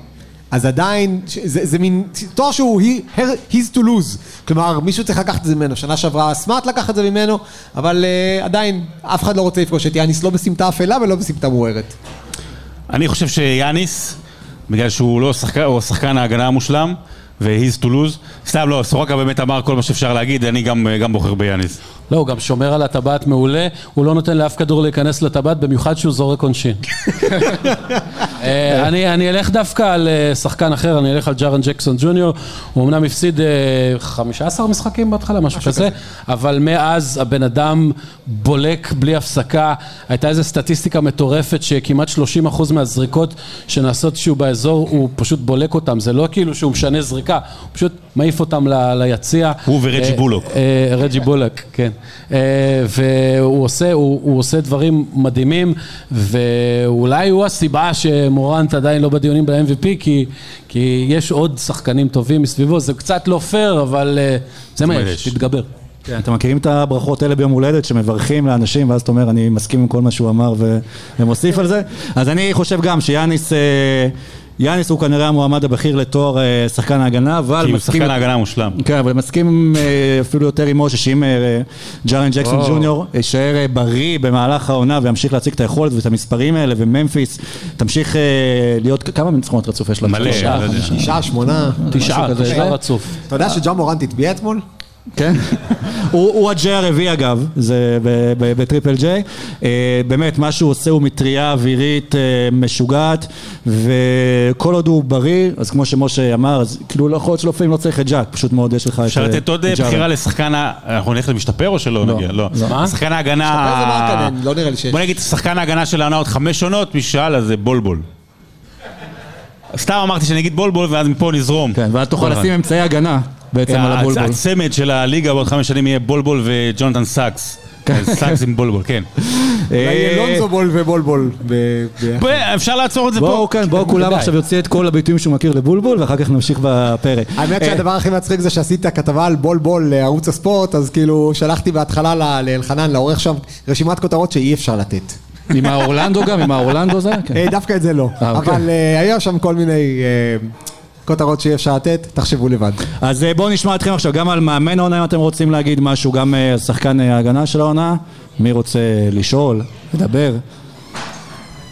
אז עדיין, זה, זה מין תואר שהוא he, her- his to lose, כלומר מישהו צריך לקחת את זה ממנו, שנה שעברה סמארט לקח את זה ממנו, אבל uh, עדיין אף אחד לא רוצה לפגוש את יאניס לא בסמטה אפלה ולא בסמטה מוארת. אני חושב שיאניס, בגלל שהוא לא שחקן, הוא שחקן ההגנה המושלם, ו-he's to lose, סתם לא, סורוקה באמת אמר כל מה שאפשר להגיד, אני גם, גם בוחר ביאניס. לא, הוא גם שומר על הטבעת מעולה, הוא לא נותן לאף כדור להיכנס לטבעת, במיוחד שהוא זורק עונשין. אה, אני, אני אלך דווקא על אה, שחקן אחר, אני אלך על ג'ארן ג'קסון ג'וניור, הוא אמנם הפסיד אה, 15 משחקים בהתחלה, משהו כזה, אבל מאז הבן אדם בולק בלי הפסקה, הייתה איזו סטטיסטיקה מטורפת שכמעט 30% מהזריקות שנעשות כשהוא באזור, הוא פשוט בולק אותם, זה לא כאילו שהוא משנה זריקה, הוא פשוט מעיף אותם ל- ליציע. הוא ורג'י אה, בולוק. אה, רג'י בולק, כן. אה, והוא עושה, הוא, הוא עושה דברים מדהימים, ואולי הוא הסיבה שמורנט עדיין לא בדיונים ב-MVP, כי, כי יש עוד שחקנים טובים מסביבו, זה קצת לא פייר, אבל אה, זה מה יש. תתגבר. כן, אתם מכירים את הברכות האלה ביום הולדת שמברכים לאנשים ואז אתה אומר אני מסכים עם כל מה שהוא אמר ו... ומוסיף על זה? אז אני חושב גם שיאניס, אה, יאניס הוא כנראה המועמד הבכיר לתואר אה, שחקן ההגנה, אבל כי הוא מסכים... שחקן ההגנה המושלם. כן, אבל מסכים אה, אפילו יותר עם משה שאם אה, ג'ארן ג'קסון. ג'וניור יישאר בריא במהלך העונה וימשיך להציג את היכולת ואת המספרים האלה וממפיס תמשיך להיות, כמה ניצחונות רצוף יש לה? מלא, שלושה, לא. תשעה, שמונה. תשעה. תשעה רצוף. אתה יודע שג'ון מורנט הצביע אתמול? כן, הוא הוא ה-J הרביעי אגב, זה ב triple J, אה, באמת מה שהוא עושה הוא מטריה אווירית אה, משוגעת וכל עוד הוא בריא, אז כמו שמשה אמר, אז כאילו לא יכול להיות שלפעמים לא צריך את ג'ק, פשוט מאוד יש לך את אפשר אה, לתת עוד. בחירה לשחקן, ה- אנחנו נלך למשתפר או שלא לא. נגיע? לא. מה? שחקן ההגנה... שפר זה מרקנן, לא נראה לי שיש. בוא נגיד, שחקן ההגנה של העונה עוד חמש עונות, מי ששאל אז זה בולבול. סתם אמרתי שאני אגיד בולבול ואז מפה נזרום. כן, ואז תוכל. לשים אמצעי הגנה בעצם על הבולבול. הצמד של הליגה בעוד חמש שנים יהיה בולבול וג'ונתן סאקס. סאקס עם בולבול, כן. אולי אלונזו בול ובולבול. אפשר לעצור את זה פה. בואו כן, בואו כולם כדאי. עכשיו יוציא את כל הביטויים שהוא מכיר לבולבול ואחר כך נמשיך בפרק. האמת אה, שהדבר הכי מצחיק זה שעשית כתבה על בול בול לערוץ הספורט, אז כאילו שלחתי בהתחלה ל- לאלחנן, לעורך שם, רשימת כותרות שאי אפשר לתת. עם האורלנדו גם, עם האורלנדו זה? כן. אה, דווקא את זה לא. אה, אוקיי. אבל אה, היה שם כל מיני אה, כותרות שאי אפשר לתת, תחשבו לבד. אז אה, בואו נשמע אתכם עכשיו גם על מאמן העונה אם אתם רוצים להגיד משהו, גם אה, שחקן אה, ההגנה של העונה. מי רוצה לשאול, לדבר?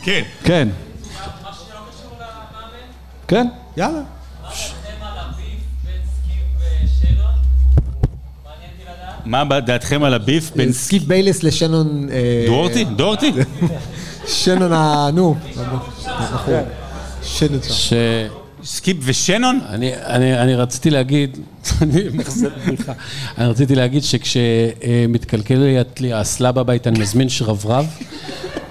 כן. כן. כן? יאללה. מה דעתכם על ה beef בין סקיפ בייליס לשאנון... דורטי? דורטי? שנון ה... נו. אנחנו- שנון שם. סקיפ ושנון? אני, אני, אני רציתי להגיד, אני מחזר בדיחה, אני רציתי להגיד שכשמתקלקלת לי האסלה בבית אני מזמין שרברב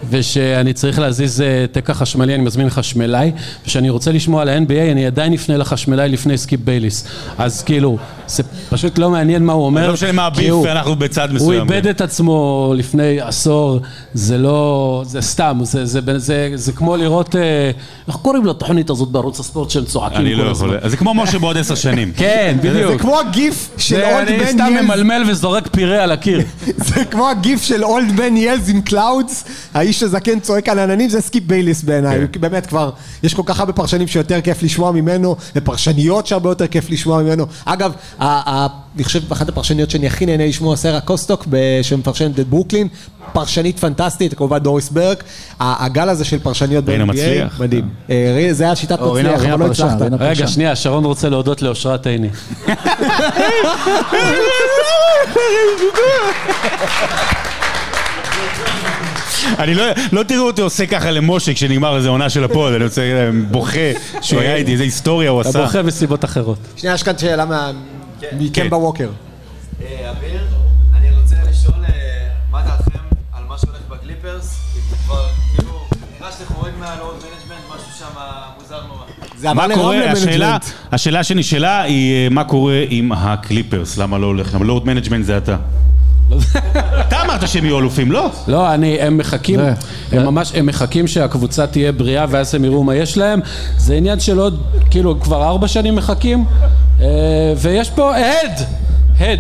ושאני צריך להזיז אה, תקע חשמלי אני מזמין חשמלאי וכשאני רוצה לשמוע על ה-NBA אני עדיין אפנה לחשמלאי לפני סקיפ בייליס אז כאילו זה פשוט לא מעניין מה הוא אומר לא משנה מה הביף, הוא- אנחנו בצד הוא מסוים. איבד את עצמו לפני עשור, זה לא, זה סתם, זה, זה, זה, זה, זה כמו לראות, אה, איך קוראים לתוכנית הזאת בערוץ הספורט שהם צועקים אני כל לא הזמן? זה כמו משה בעוד עשר שנים. כן, בדיוק. זה כמו הגיף של אולד אני בן סתם ילס. ממלמל וזורק פירה על הקיר. זה כמו הגיף של אולד בן ילס עם קלאודס, האיש הזקן צועק על עננים, זה סקיפ בייליס בעיניי, כן. באמת כבר, יש כל כך הרבה פרשנים שיותר כיף לשמוע ממנו, ופרשניות שהרבה יותר כיף לשמוע ממנו. אגב, ה- ה- אני חושב, אחת הפרשניות שאני הכי נהנה לשמוע, סרה קוסטוק, שמפרשנת את ברוקלין, פרשנית פנטסטית, כמובן דוריס ברק, ה- הגל הזה של פרשניות ב-NBA. מדהים. אה, רי- זה היה שיטת מצליח, אבל לא הצלחת. רגע. שנייה, שרון רוצה להודות לאושרת עיני. אני לא, לא תראו אותי עושה ככה למשה כשנגמר איזה עונה של הפועל, אני רוצה, אה, בוכה שהוא היה איתי, איזה היסטוריה הוא עשה. הבוכה מסיבות אחרות. שנייה, יש כאן שאלה מה- מקמבה ווקר. אה, אביר, אני רוצה לשאול אה, מה דעתכם על מה שהולך בקליפרס? כבר, כאילו, נראה שאתה חורג מהלואוד מנג'מנט, משהו שם מוזר נורא. זה עבר מה קורה, לרמלה השאלה, שנשאלה היא אה, מה קורה עם הקליפרס, למה לא הולך? לורד מנג'מנט זה אתה. אתה אמרת שהם יהיו אלופים, לא? לא, אני, הם מחכים, זה- הם ממש, הם מחכים שהקבוצה תהיה בריאה ואז הם יראו מה יש להם. זה עניין של עוד, כאילו, כבר ארבע שנים מחכים, אה, ויש פה הד, הד,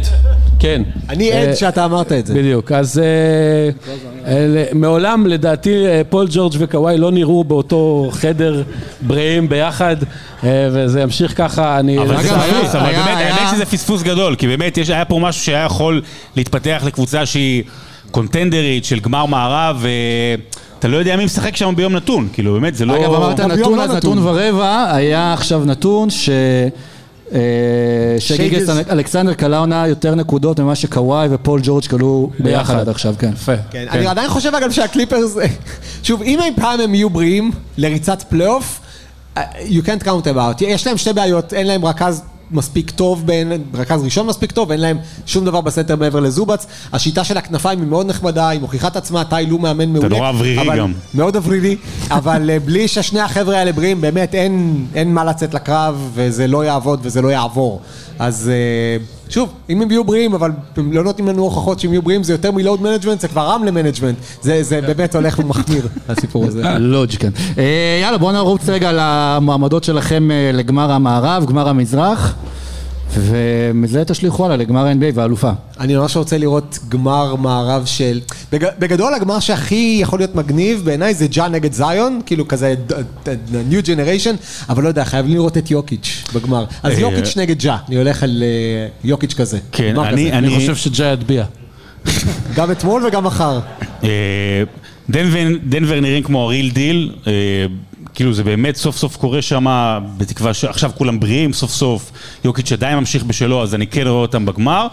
כן. אני אה, עד שאתה אמרת את זה. בדיוק, אז אה, מעולם לדעתי אה, פול ג'ורג' וקוואי לא נראו באותו חדר בריאים ביחד, אה, וזה ימשיך ככה, אני... אבל זה פספוס, אבל באמת, האמת שזה פספוס גדול, כי באמת יש- היה פה משהו שהיה יכול להתפתח לקבוצה שהיא contender ית של גמר מערב, ואתה לא יודע מי משחק שם ביום נתון, כאילו באמת זה לא... אגב, אמרת נתון, לא אז. נתון ורבע, היה עכשיו נתון ש... אה, ששיי גילג'ס אלכסנדר קלע העונה יותר נקודות ממה שקוואי ופול ג'ורג' קלעו ביחד. עד עכשיו, כן. יפה. כן, אני עדיין חושב אגב שהקליפרס, שוב, אם אי פעם הם יהיו בריאים לריצת פלייאוף, uh, you can't count them out. יש להם שתי בעיות, אין להם רכז מספיק טוב, בין, רכז ראשון מספיק טוב, אין להם שום דבר בסנטר מעבר לזובאץ. השיטה של הכנפיים היא מאוד נחמדה, היא מוכיחה את עצמה, טי לו מאמן מעולה. נורא אוורירי גם. מאוד אוורירי, אבל אה, בלי ששני החבר'ה האלה בריאים, באמת אין, אין מה לצאת לקרב, וזה לא יעבוד וזה לא יעבור. אז אה, שוב, אם הם יהיו בריאים, אבל הם לא נותנים לנו הוכחות שהם יהיו בריאים, זה יותר מ load management, זה כבר רמלה management. זה, זה באמת הולך ומחמיר, הסיפור הזה. לוד, כן. אה, יאללה, בואו נרוץ רגע למועמדות שלכם אה, לגמר המערב, גמר המזרח, ומזה תשליכו הלאה לגמר ה-NBA והאלופה. אני ממש רוצה לראות גמר מערב של... בג... בגדול הגמר שהכי יכול להיות מגניב בעיניי זה ג'ה נגד זיון, כאילו כזה New Generation, אבל לא יודע, חייבים לראות את יוקיץ' בגמר. אז אה, יוקיץ' נגד ג'ה, אני הולך על אה, יוקיץ' כזה. כן, אני- כזה. אני אני- חושב שג'אי יטביע. גם אתמול וגם מחר. אה, דנבר, דנבר נראים כמו ה real deal, כאילו זה באמת סוף סוף קורה שם, בתקווה שעכשיו כולם בריאים סוף סוף, יוקיץ' עדיין ממשיך בשלו, אז אני כן רואה אותם בגמר,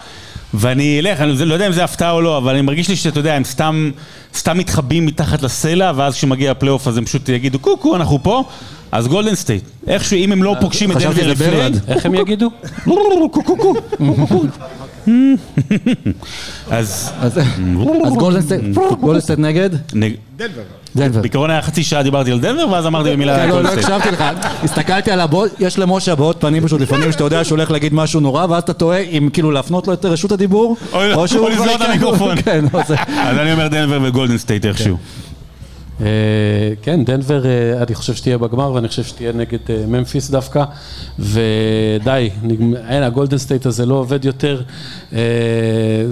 ואני אלך, אני לא יודע אם זה הפתעה או לא, אבל אני מרגיש לי שאתה יודע, הם סתם, סתם מתחבאים מתחת לסלע, ואז כשמגיע הפלייאוף אז הם פשוט יגידו, קוקו, אנחנו פה, אז גולדן סטייט, איכשהו אם הם לא פוגשים את דנבר לפני. איך הם יגידו? אז אז גולדן סטייט, נגד? נג- דנבר. בעיקרון היה חצי שעה דיברתי על דנבר, ואז אמרתי במילה כן, לא, לא. הקשבתי לך, הסתכלתי על הבעות, יש למשה הבעות פנים פשוט לפעמים שאתה יודע שהוא הולך להגיד משהו נורא ואז אתה תוהה אם כאילו להפנות לו את רשות הדיבור או- שהוא או לסגור את כן, המיקרופון. כן, זה. אז אני אומר דנבר וגולדן סטייט איכשהו. אה, כן, דנבר, אה, אני חושב שתהיה בגמר ואני חושב שתהיה נגד אה, ממפיס דווקא. ודי, אין, הגולדן סטייט הזה לא עובד יותר,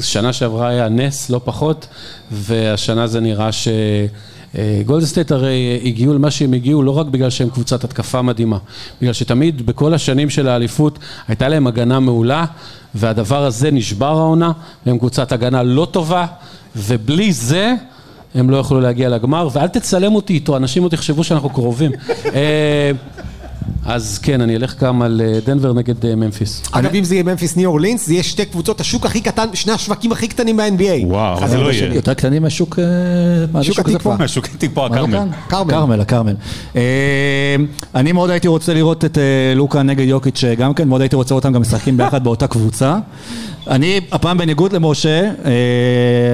שנה שעברה היה נס, לא פחות, והשנה זה נראה ש... גולדן סטייט הרי הגיעו למה שהם הגיעו לא רק בגלל שהם קבוצת התקפה מדהימה, בגלל שתמיד בכל השנים של האליפות הייתה להם הגנה מעולה והדבר הזה נשבר העונה, והם קבוצת הגנה לא טובה ובלי זה הם לא יכלו להגיע לגמר, ואל תצלם אותי איתו, אנשים עוד יחשבו שאנחנו קרובים. אה, אז כן, אני אלך גם על אה, דנבר נגד אה, ממפיס. אגב, אם זה יהיה ממפיס ניו אורלינס, זה יהיה שתי קבוצות, השוק הכי קטן, שני השווקים הכי קטנים ב-NBA. וואו, זה לא יהיה. יותר קטנים מהשוק... שוק התקווה. כבר? השוק טיפה מה זה הכרמל. כרמל. הכרמל. אה, אני מאוד הייתי רוצה לראות את לוקה נגד יוקיץ' גם כן, מאוד הייתי רוצה אותם גם משחקים ביחד באותה קבוצה. אני, הפעם בניגוד למשה, אה,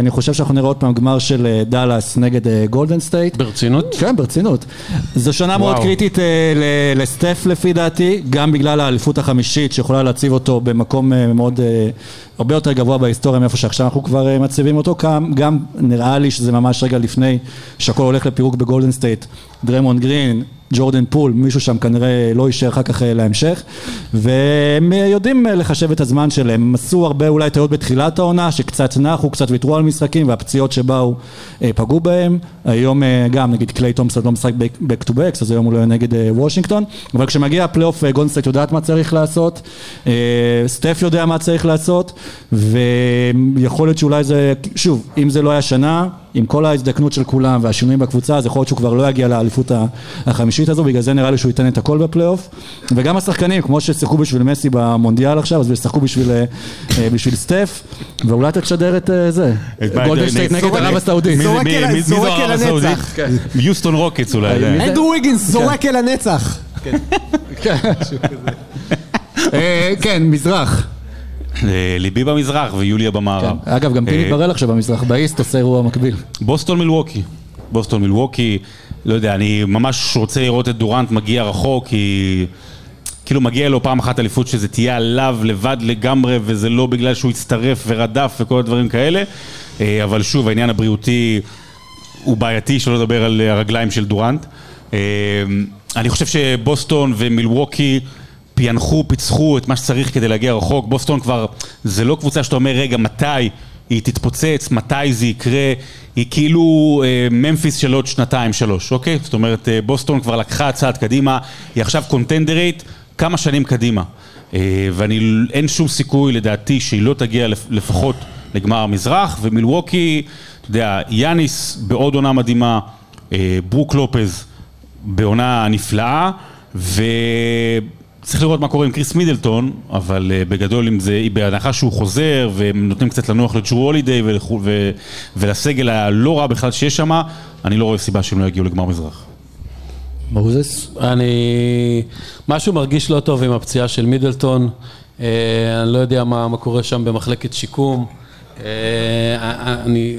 אני חושב שאנחנו נראה עוד פעם גמר של אה, דאלאס נגד אה, גולדן סטייט. ברצינות? כן, ברצינות. זו שנה מאוד וואו. קריטית אה, ל- לסטף לפי דעתי, גם בגלל האליפות החמישית שיכולה להציב אותו במקום מאוד, הרבה יותר גבוה בהיסטוריה מאיפה שעכשיו אנחנו כבר מציבים אותו, גם, גם נראה לי שזה ממש רגע לפני שהכל הולך לפירוק בגולדן סטייט, דרמון גרין, ג'ורדן פול, מישהו שם כנראה לא יישאר אחר כך אה, להמשך. והם אה, יודעים אה, לחשב את הזמן שלהם, הם עשו הרבה אולי טעויות בתחילת העונה שקצת נחו, קצת ויתרו על משחקים והפציעות שבאו פגעו בהם, היום גם נגיד קליי תומפסון לא משחק back to back אז היום הוא לא נגד וושינגטון. אבל כשמגיע הפלייאוף סטייט יודעת מה צריך לעשות, סטף יודע מה צריך לעשות. ויכול להיות שאולי זה, שוב, אם זה לא היה שנה עם כל ההזדקנות של כולם והשינויים בקבוצה, אז יכול להיות שהוא כבר לא יגיע לאליפות החמישית הזו, בגלל זה נראה לי שהוא ייתן את הכל בפלייאוף. וגם השחקנים, כמו ששיחקו בשביל מסי במונדיאל עכשיו, אז ישחקו בשביל, אה, אה, בשביל סטף, ואולי אתה תשדר את אה, זה. את- נגד ערב הסעודית. מי מי- מי- מי זו זורק ערב אל הסעודית? הנצח. יוסטון רוקטס אולי. אנדרו ויגינס זורק אל הנצח. אה, כן, מזרח. ליבי במזרח ויוליה במערב. אגב, גם פיני אה, בראל עכשיו במזרח, ב East עושה אירוע מקביל. בוסטון מילווקי. בוסטון מילווקי, לא יודע, אני ממש רוצה לראות את דורנט מגיע רחוק, כי כאילו מגיע לו פעם אחת אליפות שזה תהיה עליו לבד לגמרי, וזה לא בגלל שהוא הצטרף ורדף וכל הדברים כאלה, אה, אבל שוב, העניין הבריאותי הוא בעייתי, שלא לדבר על הרגליים של דורנט. אה, אני חושב שבוסטון ומילווקי פענחו, פיצחו את מה שצריך כדי להגיע רחוק. בוסטון כבר, זה לא קבוצה שאתה אומר, רגע, מתי היא תתפוצץ, מתי זה יקרה, היא כאילו אה, ממפיס של עוד שנתיים, שלוש, אוקיי? זאת אומרת, אה, בוסטון כבר לקחה צעד קדימה, היא עכשיו קונטנדרית כמה שנים קדימה. אה, ואני, אין שום סיכוי לדעתי שהיא לא תגיע לפ- לפחות לגמר המזרח, ומילווקי, אתה יודע, יאניס בעוד עונה מדהימה, אה, ברוק לופז בעונה נפלאה, וצריך לראות מה קורה עם קריס מידלטון, אבל אה, בגדול אם זה, בהנחה שהוא חוזר, והם נותנים קצת לנוח לג'רו הולידיי ולסגל הלא רע בכלל שיש שם, אני לא רואה סיבה שהם לא יגיעו לגמר מזרח. מוזס? אני... משהו מרגיש לא טוב עם הפציעה של מידלטון. אה, אני לא יודע מה, מה קורה שם במחלקת שיקום. אה, אני,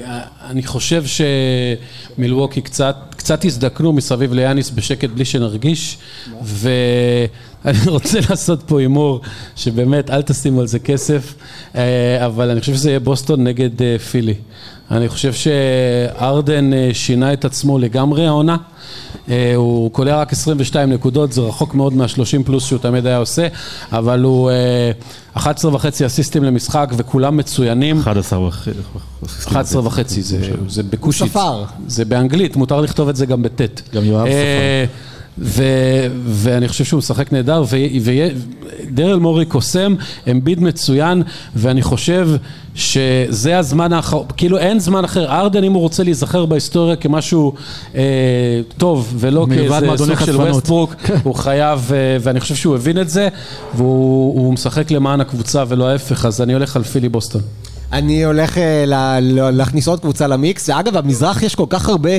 אני חושב שמילווקי קצת, קצת הזדקנו מסביב ליאניס בשקט בלי שנרגיש ואני רוצה לעשות פה הימור שבאמת אל תשימו על זה כסף אה, אבל אני חושב שזה יהיה בוסטון נגד אה, פילי אני חושב שארדן אה, שינה את עצמו לגמרי העונה הוא קולע רק 22 נקודות, זה רחוק מאוד מה-30 פלוס שהוא תמיד היה עושה, אבל הוא אה, 11 וחצי אסיסטים למשחק וכולם מצוינים. 11 וחצי. 11 וחצי, זה, זה בקושית. ספר. זה באנגלית, מותר לכתוב את זה גם בטית. גם יואב אה, ו- ואני חושב שהוא משחק נהדר, ודרל מורי קוסם, אמביד מצוין, ואני חושב שזה הזמן האחרון, כאילו אין זמן אחר, ארדן אם הוא רוצה להיזכר בהיסטוריה כמשהו אה, טוב, ולא כאיזה סוג של. ווסטברוק, הוא חייב, אה, ואני חושב שהוא הבין את זה, והוא הוא משחק למען הקבוצה ולא ההפך, אז אני הולך על פילי בוסטון. אני הולך אה, ל- ל- להכניס עוד קבוצה למיקס, ואגב, במזרח יש כל כך הרבה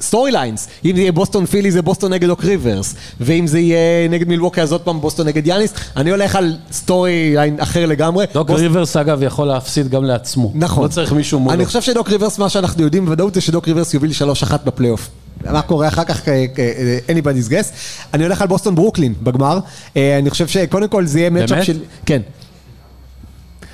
story lines. אם זה יהיה בוסטון פילי זה בוסטון נגד דוק ריברס, ואם זה יהיה נגד מילווקי אז עוד פעם בוסטון נגד יאניס, אני הולך על story line אחר לגמרי. דוק בוס- ריברס אגב יכול להפסיד גם לעצמו. נכון. לא צריך מישהו מולו. אני חושב שדוק ריברס, מה שאנחנו יודעים בוודאות זה שדוק ריברס יוביל 3-1 בפלייאוף. מה קורה אחר כך, אה, אה, anybody's guess. אני הולך על בוסטון ברוקלין בגמר. אה, אני חושב שקודם כל זה יהיה matchup באמת? של... כן.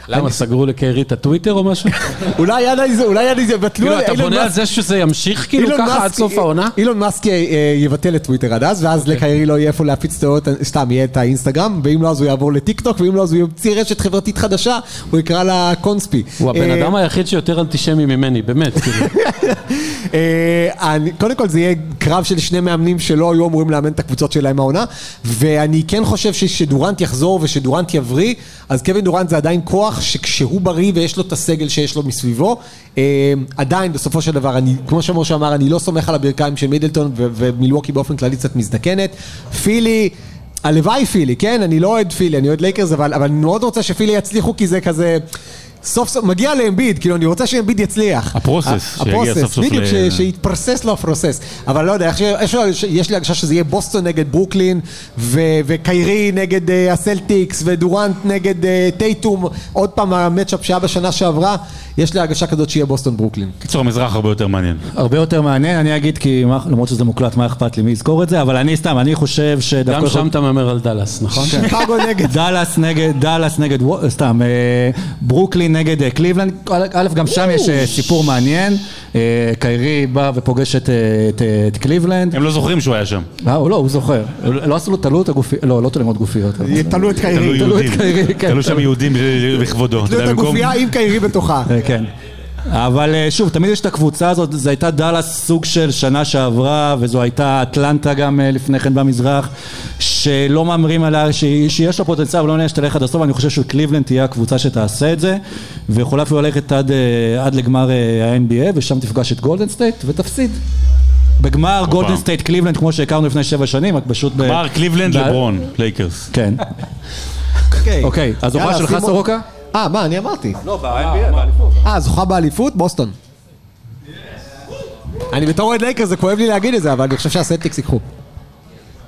למה, סגרו לקרי את הטוויטר או משהו? אולי עד איזה, אולי עד איזה, בטלו כאילו, אתה בונה על זה שזה ימשיך כאילו ככה עד סוף העונה? אילון מאסק אה, יבטל את טוויטר עד אז, ואז אוקיי. לקיירי לא יהיה איפה להפיץ טעויות, סתם יהיה את האינסטגרם, ואם לא אז הוא יעבור לטיק טוק, ואם לא אז הוא ימציא רשת חברתית חדשה, הוא יקרא לה קונספי. הוא הבן אה, אדם היחיד שיותר אנטישמי ממני, באמת, כאילו. אה, קודם כל זה יהיה קרב של שני מאמנים שלא היו אמורים לאמן את הקבוצות שלהם העונה, ואני כן חושב ששדורנט יחזור ושדורנט יבריא, אז קווין דורנט זה עדיין כוח שכשהוא בריא ויש לו את הסגל שיש לו מסביבו, אה, עדיין בסופו של דבר, אני, כמו שמשה אמר, אני לא סומך על הברכיים של מידלטון ומילווקי באופן כללי קצת מזדקנת. פילי... הלוואי פילי, כן? אני לא אוהד פילי, אני אוהד לייקרס, אבל, אבל אני מאוד רוצה שפילי יצליחו, כי זה כזה... סוף סוף, מגיע לאמביד, כאילו אני רוצה שאמביד יצליח. ה process, שיגיע ה process, סוף סוף בדיוק, ל- ש- שיתפרסס לו ה process. אבל לא יודע, איך ש- איך ש- יש לי הרגשה שזה יהיה בוסטון נגד ברוקלין, ו- וקיירי נגד אה, הסלטיקס, ודורנט נגד אה, טייטום, עוד פעם ה matchup שהיה בשנה שעברה, יש לי הרגשה כזאת שיהיה בוסטון ברוקלין. קיצור, המזרח הרבה יותר מעניין. הרבה יותר מעניין, אני אגיד כי מה- למרות שזה מוקלט, מה אכפת לי מי יזכור את זה, אבל אני סתם, אני חושב שדווקא... גם שם אתה מהמר על דאלאס, נכון? שיקגו נגד. דאלאס נגד, סתם, אה, ברוקלין נגד אה, קליבלנד, א', גם שם יש אה, סיפור מעניין, אה, קיירי בא ופוגש את, את, את קליבלנד, הם לא זוכרים שהוא היה שם. אה, הוא לא, הוא זוכר, לא עשו לו תלות הגופיות, לא, לא תלונות גופיות, אבל- תלו את תלו קיירי. תלו את. קיירי, כן. תלו שם יהודים בכבודו. תלו את הגופייה עם קיירי בתוכה. כן. אבל אה, שוב, תמיד יש את הקבוצה הזאת, זו הייתה דאלאס סוג של שנה שעברה, וזו הייתה אטלנטה גם אה, לפני כן במזרח, שלא מהמרים עליה, שיש לה פוטנציאל, אבל לא נראה שתלך עד הסוף, אני חושב שקליבלנד תהיה הקבוצה שתעשה את זה, ויכולה אפילו ללכת עד, אה, עד לגמר ה-NBA, ושם תפגש את גולדן סטייט, ותפסיד. בגמר גולדן סטייט קליבלנד, כמו שהכרנו לפני שבע שנים, רק פשוט... ב- גמר קליבלנד לברון, לייקרס. כן. אוקיי, אז זוכה יאללה, שלך סורוקה? אה, מה, אני אמרתי. לא, ב-NBA, באליפות. אה, זוכה באליפות? בוסטון. אני בתור אוהד לייקרס, זה כואב לי להגיד את זה, אבל אני חושב שהסלטיקס ייקחו.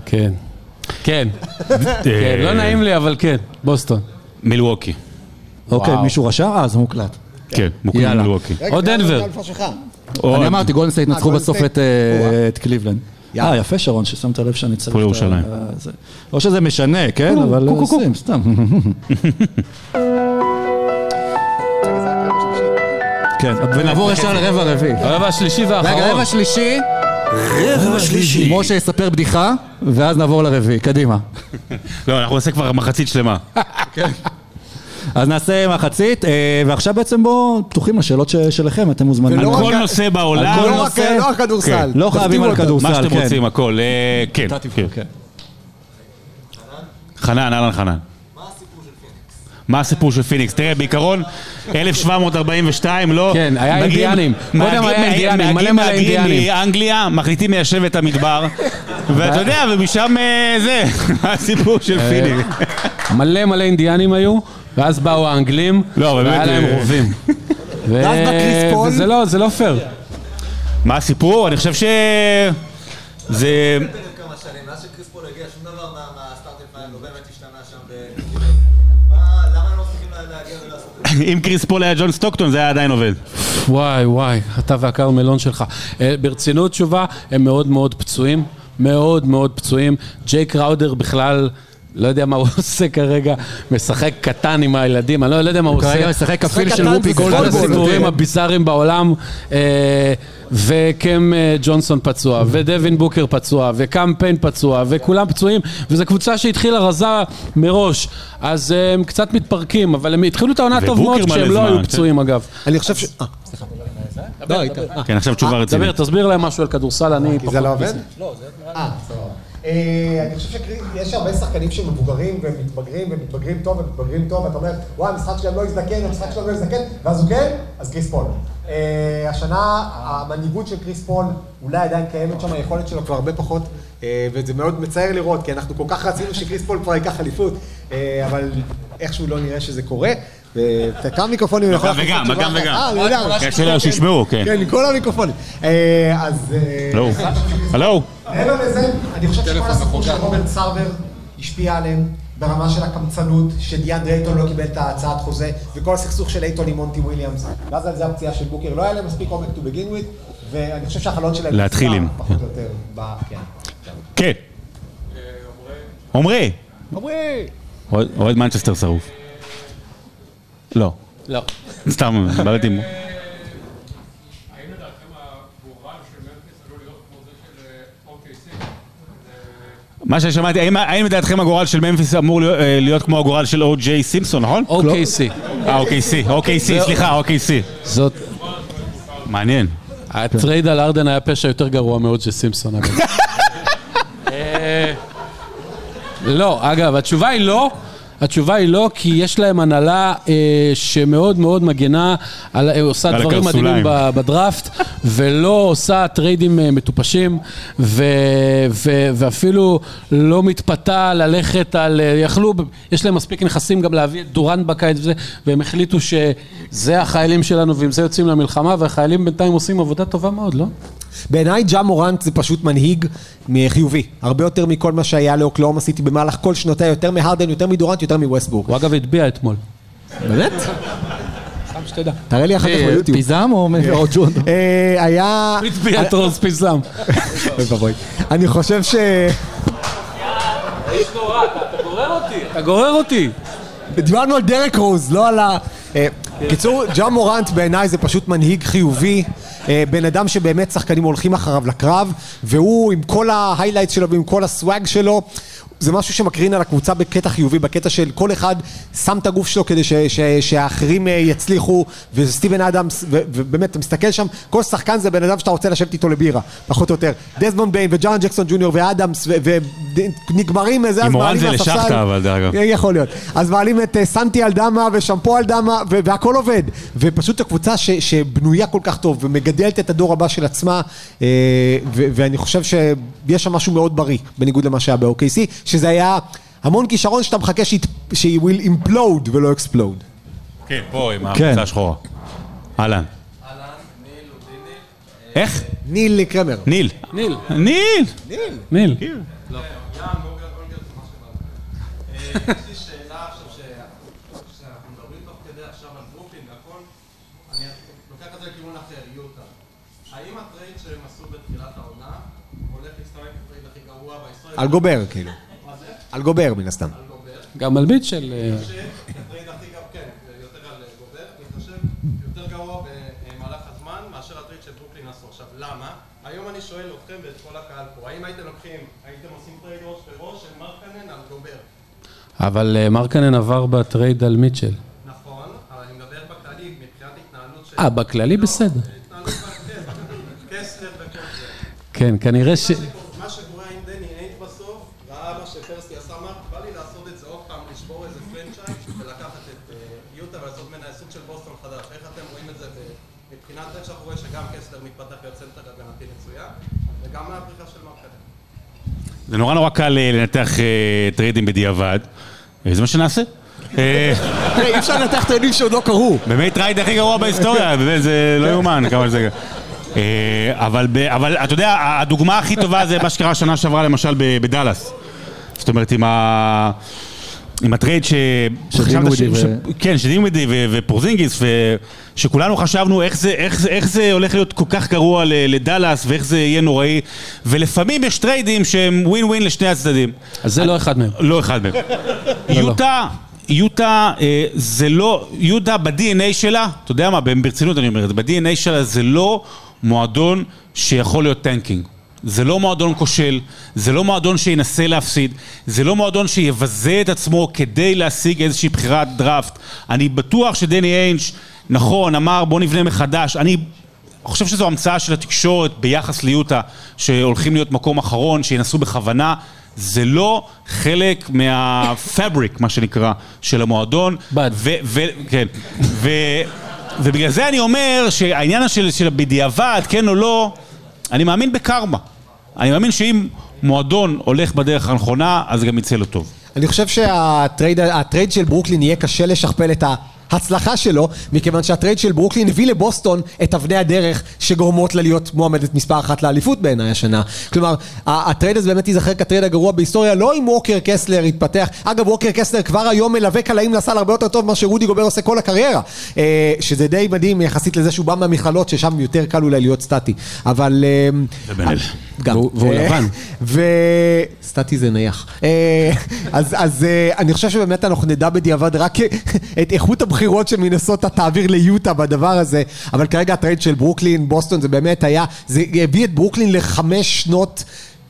כן. כן. כן, לא נעים לי, אבל כן, בוסטון. מילווקי. אוקיי. מישהו רשם? אה, זה מוקלט. כן. מילווקי. או דנבר. אני אמרתי, גולדן סטייט נצחו בסוף. את, אה, קליבלנד. אה, יפה שרון, ששמת לב שאני צריך... הפועל את ה- ירושלים. לא שזה משנה, כן? אבל קו, קו, קו. סתם. כן, ונעבור ישר לרבע הרביעי. הרבע השלישי רגע, רבע והאחרון. שלישי, רבע שלישי. משה יספר בדיחה, ואז נעבור לרביעי, קדימה. לא, אנחנו נעשה כבר מחצית שלמה. אז נעשה מחצית, אה, ועכשיו בעצם בואו פתוחים לשאלות שלכם, אתם מוזמנים. על כל נושא בעולם. כל לא רק- לא כדורסל. לא חייבים על. כדורסל, מה שאתם כן. רוצים, הכל. אה, כן. כן. חנן, אהלן חנן. מה הסיפור של פיניקס? תראה, בעיקרון, 1742, לא? כן, היה אינדיאנים. קודם היה אינדיאנים, מלא מלא מהגרים אינדיאנים. מאנגליה, מחליטים ליישב את המדבר, ואתה יודע, ומשם אה, זה, הסיפור של פיניקס. מלא מלא אינדיאנים היו, ואז באו האנגלים, לא, והיה להם אה, רובים. וזה לא, זה לא פייר. מה הסיפור? אני חושב ש... זה... כמה שנים, מאז שקריס פול הגיע, שום דבר מה- מהסטארטים פה לא באמת השתנה שם ב... מה- למה הם לא מצליחים לה- להגיע ולעשות את זה? אם קריס פול היה ג'ון סטוקטון, זה היה עדיין עובד. וואי וואי, אתה והכרמלון שלך. אה, ברצינות תשובה, הם מאוד מאוד פצועים, מאוד מאוד פצועים. ג'יי קראודר בכלל... לא יודע מה הוא עושה כרגע, משחק קטן עם הילדים, אני לא יודע מה הוא עושה. כרגע משחק כפיל של וופי גולדברג. פוטבול. הסיפורים הביזאריים בעולם, אה, וקם אה, ג'ונסון פצוע, ודווין בוקר פצוע, וקם פיין פצוע, וכולם פצועים, וזו קבוצה שהתחילה רזה מראש, אז אה, הם קצת מתפרקים, אבל הם התחילו את העונה טוב מאוד כשהם לא היו כן. פצועים אגב. אני חושב ש... אה, לא, היית... אה, כן, עכשיו תשובה רצינית. דבר, תסביר להם משהו על כדורסל, אני כי פחות... זה לא עובד? בזה. אה, סבבה. אה, אני חושב שיש הרבה שחקנים שמבוגרים ומתבגרים ומתבגרים טוב ומתבגרים טוב, ואתה אומר, וואי, המשחק שלהם לא יזדקן, המשחק שלהם לא יזדקן, ואז הוא כן, אז קריס פול. אה, השנה, המנהיגות של קריס פול אולי עדיין קיימת שם, היכולת שלו כבר הרבה פחות, אה, וזה מאוד מצער לראות, כי אנחנו כל כך רצינו שקריס פול כבר ייקח אליפות, אבל איכשהו לא נראה שזה קורה. אה, כמה מיקרופונים אני יכול לעשות וגם, תשובה גם אחת? וגם. אה, אני יודע. כן, שלא, שישמעו, כן. כן, כל המיקרופונים. אה, אז... אה, הלו, הלו. מעבר לזה, אני חושב שכל הסיפור של רוברט סרבר השפיע עליהם ברמה של הקמצנות, שדיאנדרה אייטון לא קיבל את ההצעת חוזה, וכל הסכסוך של אייטון עם מונטי וויליאמס, ואז על זה הפציעה של בוקר, לא היה להם מספיק עומק to begin with, ואני חושב שהחלון שלהם להתחיל עם. פחות או יותר, ב- כן. כן. עמרי. עמרי! אוהד אוהד מנצ'סטר שרוף. כמו זה של OKC? מה ששמעתי, האם- האם לדעתכם הגורל של ממפיס אמור להיות- אה, להיות כמו הגורל של או.ג'יי סימפסון, נכון? OKC. אה, אוקיי אוקיי סי, סליחה, אוקיי סי. זאת... מעניין. הטרייד על ארדן היה פשע יותר גרוע מאוד של סימפסון. אגב. אה, לא, אגב, התשובה היא לא. התשובה היא לא, כי יש להם הנהלה אה, שמאוד מאוד מגנה, על, אה, עושה על דברים מדהימים הקרסוליים. ב- בדראפט, ולא עושה טריידים אה, מטופשים, ו, ו, ואפילו לא מתפתה ללכת על... אה, יכלו, יש להם מספיק נכסים גם להביא את דורנט בקיץ וזה, והם החליטו שזה החיילים שלנו ועם זה יוצאים למלחמה, והחיילים בינתיים עושים עבודה טובה מאוד, לא? בעיניי ג'ה מורנט זה פשוט מנהיג חיובי, הרבה יותר מכל מה שהיה לאוקלאומה סיטי במהלך כל שנותיה, יותר מהרדן, יותר מדורנט, יותר מווסטבורג. הוא אגב הטביע אתמול. באמת? שתדע. תראה לי אחר כך ביוטיוב. פיזם או או ג'ון? אה, היה... הטביע את רוז פיזם. אני חושב ש... איש נורא, אתה גורר אותי. אתה גורר אותי. דיברנו על דרק רוז, לא על ה... קיצור, ג'ה מורנט בעיניי זה פשוט מנהיג חיובי, אה, בן אדם שבאמת שחקנים הולכים אחריו לקרב, והוא עם כל ההיילייט שלו ועם כל הסוואג שלו, זה משהו שמקרין על הקבוצה בקטע חיובי, בקטע של כל אחד שם את הגוף שלו כדי ש, ש, שהאחרים אה, יצליחו, וסטיבן אדמס, ו, ובאמת, אתה מסתכל שם, כל שחקן זה בן אדם שאתה רוצה לשבת איתו לבירה, פחות או יותר. דזמונד ביין וג'ארן ג'קסון ג'וניור ואדמס, ונגמרים איזה, עם אז מעלים זה מהספסל. לשחטה, אבל דרך אגב. יכול להיות. אז מעלים את אה, סנטי על דמה ושמפו על דמה והכל עובד. ופשוט הקבוצה ש- שבנויה כל כך טוב ומגדלת את הדור הבא של עצמה, אה, ו- ואני חושב שיש שם משהו מאוד בריא, בניגוד למה שהיה ב-OKC, שזה היה המון כישרון שאתה מחכה שהיא will implode ולא explode. כן, פה עם כן. הקבוצה השחורה. אהלן. איך? ניל קרמר. ניל. ניל. ניל! ניל. בהיסטוריה? על גובר, כאילו. על גובר, מן הסתם. גם על מיטשל. אה? היום אני שואל אתכם ואת כל הקהל פה, האם הייתם לוקחים, הייתם עושים טרייד ראש בראש של מרקנן על גובר? אבל אה, מרקנן עבר בטרייד על מיטשל. נכון, אבל אני מדבר בכללי, מבחינת התנהלות של... אה, בכללי בסדר. וכל זה. כן, כנראה ש... מה שקורה עם דני איינג' בסוף, ראה מה שפרסטי עשה, אמר, בא לי לעשות את זה עוד פעם, לשבור איזה franchise ולקחת את אה, יוטה ולעשות ממנה סוג של בוסטון חדש. איך אתם רואים את זה ב- מבחינת איך שאנחנו רואים שגם קסלר מתפתח להיות סנטר הגנתי מצוין, וגם מהפריחה של מרקנן. זה נורא נורא קל אה, לנתח אה, טריידים בדיעבד. אה, זה מה שנעשה. אה, אי אפשר לנתח טריידים שעוד לא קרו. באמת טרייד הכי גרוע בהיסטוריה, באמת, זה לא יאומן כמה זה... אה, אבל, אתה יודע, הדוגמה הכי טובה זה מה שקרה שנה שעברה למשל בדאלאס. זאת אומרת, עם ה... עם הטרייד ש... חשבת דינווידי ש- ו- כן, שדינווידי ו- ופורזינגיס, ושכולנו חשבנו איך זה, איך, זה, איך זה הולך להיות כל כך גרוע ל- לדאלאס, ואיך זה יהיה נוראי, ולפעמים יש טריידים שהם ווין ווין לשני הצדדים. אז זה לא אחד מהם. לא אחד מהם. יוטה, יוטה אה, זה לא, יוטה ב-DNA שלה, אתה יודע מה, ברצינות אני אומר את זה, ב-DNA שלה זה לא מועדון שיכול להיות tanking. זה לא מועדון כושל, זה לא מועדון שינסה להפסיד, זה לא מועדון שיבזה את עצמו כדי להשיג איזושהי בחירת דראפט. אני בטוח שדני איינש, נכון, אמר בוא נבנה מחדש, אני חושב שזו המצאה של התקשורת ביחס ליוטה, שהולכים להיות מקום אחרון, שינסו בכוונה. זה לא חלק מהפאבריק, מה שנקרא, של המועדון. בד. ו- ו- כן. ו- ובגלל זה אני אומר שהעניין של, של בדיעבד, כן או לא, אני מאמין בקרמה. אני מאמין שאם מועדון הולך בדרך הנכונה, אז גם יצא לו טוב. אני חושב שהטרייד הטרייד של ברוקלין יהיה קשה לשכפל את ההצלחה שלו, מכיוון שהטרייד של ברוקלין הביא לבוסטון את אבני הדרך שגורמות לה להיות מועמדת מספר אחת לאליפות בעיניי השנה. כלומר, הטרייד הזה באמת ייזכר כטרייד הגרוע בהיסטוריה, לא אם ווקר קסלר יתפתח. אגב, ווקר קסלר כבר היום מאיים קליעה לסל הרבה יותר טוב ממה שרודי גובר עושה כל הקריירה. אה, שזה די מדהים יחסית לזה שהוא בא מהמכללות, ששם יותר קל אולי להיות סטטי. אבל... גם. והוא- אה, לבן. ו... סטטי זה נייח. אה, אז, אז אה, אני חושב שבאמת אנחנו נדע בדיעבד רק את איכות הבחירות של מינסוטה תעביר ליוטה בדבר הזה, אבל כרגע הטרייד של ברוקלין, בוסטון זה באמת היה, זה הביא את ברוקלין לחמש שנות...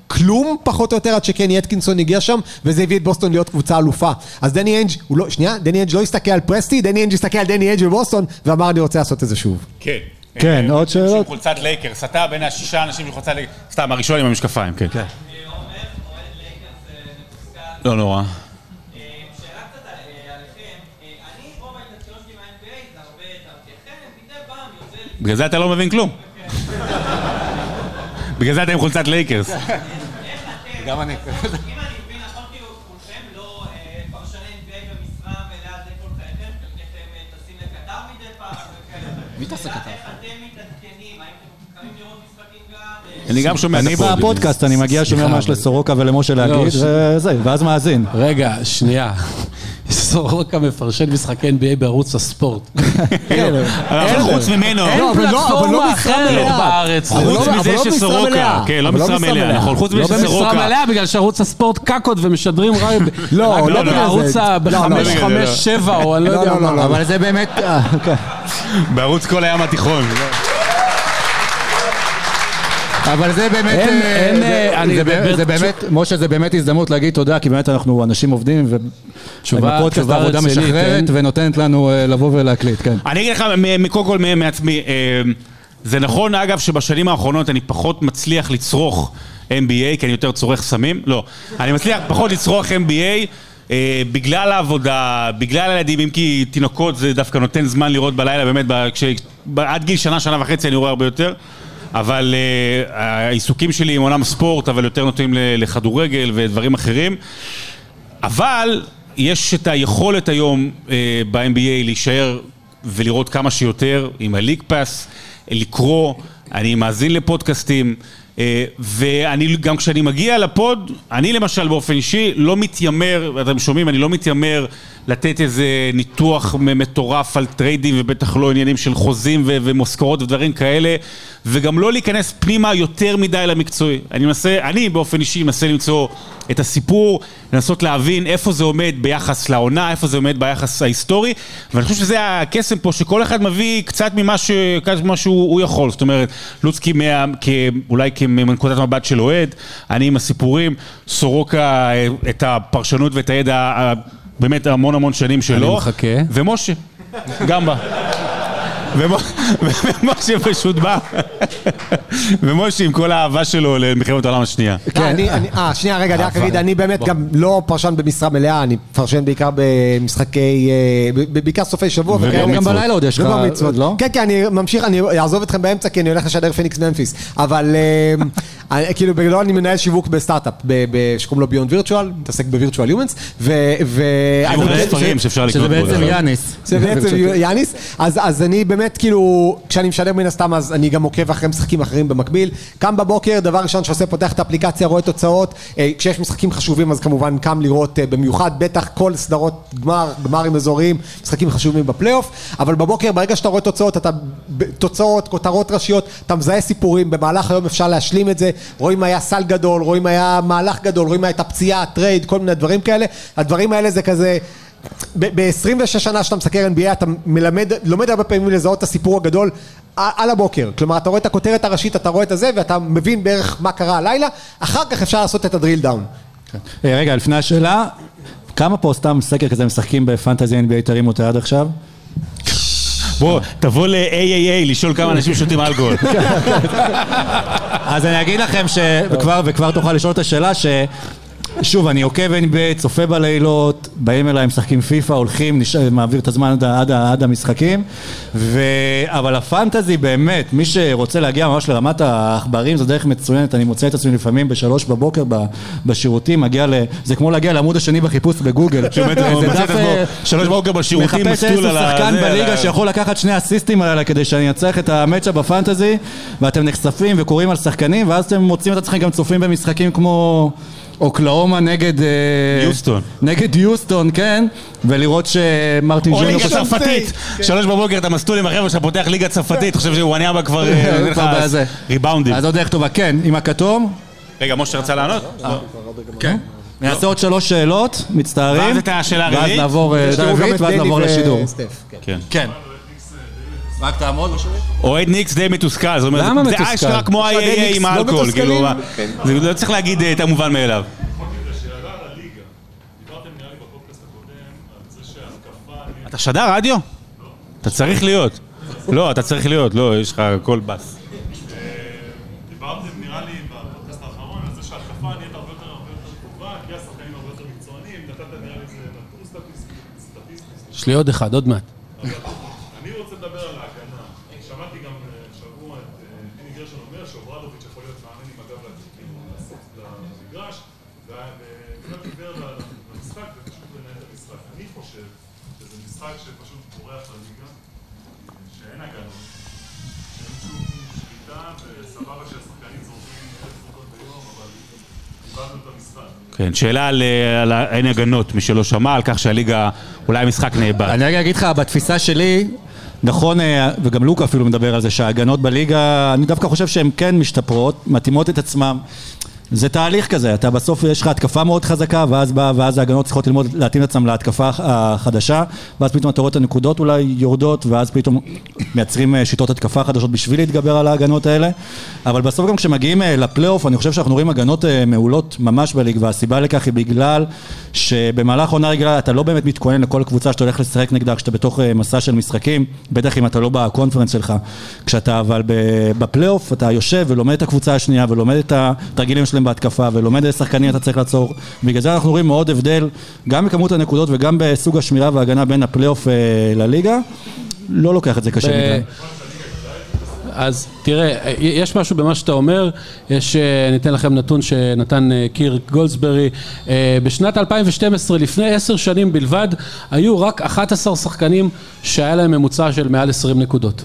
כלום פחות או יותר עד שקני אטקינסון הגיע שם וזה הביא את בוסטון להיות קבוצה אלופה אז דני איינג' הוא לא, שנייה, דני איינג' לא הסתכל על פרסטי, דני איינג' הסתכל על דני איינג' בבוסטון ואמר אני רוצה לעשות את זה שוב כן. כן, אה, עוד עם שאלות? חולצת לייקרס, אתה בין השישה אנשים עם חולצת לייקרס, סתם, הראשון עם המשקפיים, כן. לא נורא. בגלל זה אתה לא מבין כלום. בגלל זה אתה עם חולצת לייקרס. גם אני. מי טס לקטר? אני גם שומע את אני הפוד. בפודקאסט, אני מגיע, שומע סליחה, מה יש אבל- לסורוקה ולמשה לא, להגיד, ש- וזה, ואז מאזין. רגע, שנייה. סורוקה מפרשן משחקי NBA בערוץ הספורט. אבל חוץ ממנו, אין לא, אבל לא- אבל לא פלטפורמה אחרת. בארץ. חוץ לא- מזה לא במשרה שסורוקה. כן, לא לא משרה מלאה. נכון, חוץ לא מזה במשרה שסורוקה. מלאה, בגלל שערוץ הספורט קקות ומשדרים רק לא, לא בערוץ זה. ה... לא, לא, בחמש, בגלל חמש, זה. שבע, או אני לא לא, יודע לא, לא, מה. לא. אבל זה באמת... אה, כן. בערוץ כל הים התיכון. אבל זה באמת, אין- אה, אין, זה- אה, אני זה באמת- באמת- זה באמת, משה, זה באמת הזדמנות להגיד תודה, כי באמת אנחנו אנשים עובדים, תשובה- ובפודקאסט תשובה העבודה רצינית, משחררת כן. ונותנת לנו אה, לבוא ולהקליט, כן. אני אגיד לך, קודם כל מעצמי, אה, זה נכון אגב שבשנים האחרונות אני פחות מצליח לצרוך NBA, כי אני יותר צורך סמים, לא, אני מצליח פחות לצרוך NBA אה, בגלל העבודה, בגלל הילדים, אם כי תינוקות זה דווקא נותן זמן לראות בלילה, באמת, כש- ב- עד גיל שנה, שנה וחצי אני רואה הרבה יותר. אבל uh, העיסוקים שלי הם עולם ספורט, אבל יותר נוטים לכדורגל ודברים אחרים. אבל יש את היכולת היום אה, ב-NBA להישאר ולראות כמה שיותר עם הליג פאס, לקרוא, אני מאזין לפודקאסטים, ואני גם כשאני מגיע לפוד, אני למשל באופן אישי לא מתיימר, אתם שומעים, אני לא מתיימר לתת איזה ניתוח מטורף על טריידים ובטח לא עניינים של חוזים ו- ומשכורות ודברים כאלה, וגם לא להיכנס פנימה יותר מדי למקצועי. אני מנסה, אני באופן אישי מנסה למצוא את הסיפור, לנסות להבין איפה זה עומד ביחס לעונה, איפה זה עומד ביחס ההיסטורי, ואני חושב שזה הקסם פה, שכל אחד מביא קצת ממה, ש... קצת ממה שהוא הוא יכול. זאת אומרת, לוצקי מה... כ... אולי כמנקודת מבט של אוהד, אני עם הסיפורים, סורוקה אה, את הפרשנות ואת הידע באמת המון המון שנים שלו. אני מחכה. ומשה, גם בא. ומשה פשוט בא. ומשה עם כל האהבה שלו למלחמת העולם השנייה. כן. אני, אה, שנייה, רגע, אני רק אגיד, אני באמת גם לא פרשן במשרה מלאה, אני פרשן בעיקר במשחקי, אה, בעיקר סופי שבוע ובר וכאלה. מצוות. גם בלילה עוד יש לך. לא? כן, כן, אני ממשיך, אני אעזוב אתכם באמצע, כי אני הולך לשדר פיניקס ממפיס. אבל אה, כאילו, בגדול אני מנהל שיווק בסטארט-אפ, שקוראים לו ביונד וירטואל, מתעסק בווירטואל יומנס, ו... שאפשר שזה. בעצם. יאניס. זה בעצם יאניס, אז, אז אני באמת כאילו, כשאני משדר מן הסתם אז אני גם עוקב אחרי משחקים אחרים במקביל. קם בבוקר, דבר ראשון שעושה, פותח את האפליקציה, רואה תוצאות, אה, כשיש משחקים חשובים אז כמובן קם לראות אה, במיוחד, בטח כל סדרות גמר, גמרים אזוריים, משחקים חשובים בפלייאוף, אבל בבוקר ברגע שאתה רואה תוצאות, אתה, תוצאות, כותרות ראשיות, אתה מזהה סיפורים, במהלך היום אפשר להשלים את זה, רואים היה סל גדול, רואים היה מהלך גדול, רואים מה הייתה פציעה, טרייד, כל מיני דברים כאלה, הדברים האלה זה כזה... ב-26 שנה שאתה מסקר NBA אתה מלמד, לומד הרבה פעמים לזהות את הסיפור הגדול על הבוקר. כלומר, אתה רואה את הכותרת הראשית, אתה רואה את הזה, ואתה מבין בערך מה קרה הלילה, אחר כך אפשר לעשות את ה drill down. אה, רגע, לפני השאלה, כמה פה סתם סקר כזה משחקים ב fantasy NBA תרימו אותה עד עכשיו? בוא, תבוא ל-AAA לשאול כמה אנשים שותים אלכוהול. אז אני אגיד לכם ש... וכבר, וכבר תוכל לשאול את השאלה ש... שוב, אני עוקב NBA, צופה בלילות, באים אליי, משחקים פיפא, הולכים, נש... מעביר את הזמן עד, עד, עד המשחקים, ו... אבל הפנטזי באמת, מי שרוצה להגיע ממש לרמת העכברים, זו דרך מצוינת, אני מוצא את עצמי לפעמים בשלוש בבוקר ב... בשירותים, מגיע ל... זה כמו להגיע לעמוד השני בחיפוש בגוגל. זה דף, אה, שלוש בבוקר בשירותים, מחפש איזה על שחקן זה, בליגה על שיכול לקחת שני אסיסטים האלה כדי שאני אנצח את המצ'אפ בפנטזי ואתם נחשפים וקוראים על שחקנים ואז אתם מוצאים את עצמכם גם צופים במשחקים כמו אוקלאומה נגד... אה, יוסטון. נגד יוסטון, כן? ולראות שמרטין או. ליגה צרפתית, שלוש בבוקר אתה מסטול עם החבר'ה שאתה פותח ליגה צרפתית, חושב שוואניאבה כבר אה. ריבאונדים. אז עוד דרך טובה, כן, עם הכתום. רגע, משה רצה לענות? כן. נעשה עוד שלוש שאלות, מצטערים. ואז את השאלה הרביעית? אה, ואז נעבור לשידור. וסטף, כן. כן. כן. רק תעמוד בשבילי. אוהד ניקס די מתוסכל, זאת אומרת, למה זה מתוסכל? אשכרה כמו ה-AA עם לא האלכוהול, מתוסכלים? כאילו, זה לא צריך להגיד אה, את המובן מאליו. אתה שדר רדיו? אתה צריך להיות. לא, אתה צריך להיות, לא, יש לך קול בס. דיברתם נראה לי בפודקאסט האחרון על זה שההתקפה נהיית הרבה יותר הרבה יותר טובה, כי השחקנים הרבה יותר מקצוענים, נתת נראה לי איזה נתון סטטיסטי, סטטיסטי. יש לי עוד אחד, עוד מעט. אני רוצה לדבר על ההגנה. שמעתי גם אה, השבוע את אה, פיני גרשון אומר שאוברדוביץ' יכול להיות מאמן עם הגב כאילו, למגרש, ובאמת דיבר על המשחק ופשוט לנהל את המשחק. אני חושב שזה משחק שפשוט בורח לליגה, שאין הגנות, שאין שום שליטה, וסבבה שהשחקנים זורקים אלף זריקות ביום, אבל איבדנו את המשחק. כן, שאלה על אה, אין הגנות, מי שלא שמע, על כך שהליגה, אולי המשחק נאבד. אני רגע אגיד לך, בתפיסה שלי, נכון, אה, וגם לוקה אפילו מדבר על זה, שההגנות בליגה, אני דווקא חושב שהן כן משתפרות, מתאימות את עצמן. זה תהליך כזה, אתה בסוף יש לך התקפה מאוד חזקה, ואז, בא, ואז ההגנות צריכות ללמוד להתאים את עצמם להתקפה החדשה, ואז פתאום אתה רואה את הנקודות אולי יורדות, ואז פתאום מייצרים אה, שיטות התקפה חדשות בשביל להתגבר על ההגנות האלה, אבל בסוף גם כשמגיעים אה, לפלייאוף, אני חושב שאנחנו רואים הגנות אה, מעולות ממש בליג, והסיבה לכך היא בגלל שבמהלך עונה רגילה אתה לא באמת מתכונן לכל קבוצה שאתה הולך לשחק נגדה כשאתה בתוך מסע של משחקים, בטח אם אתה לא בקונפרנס שלך. כשאתה אבל בפלייאוף אתה יושב ולומד את הקבוצה השנייה ולומד את התרגילים שלהם בהתקפה ולומד איזה שחקנים אתה צריך לעצור. בגלל זה אנחנו רואים מאוד הבדל גם בכמות הנקודות וגם בסוג השמירה וההגנה בין הפלייאוף אה, לליגה. לא לוקח את זה קשה ב- מדי. אז תראה, יש משהו במה שאתה אומר, יש, אה, אני אתן לכם נתון שנתן אה, קירק גולדסברי, אה, בשנת 2012, לפני עשר שנים בלבד, היו רק 11 שחקנים שהיה להם ממוצע של מעל 20 נקודות.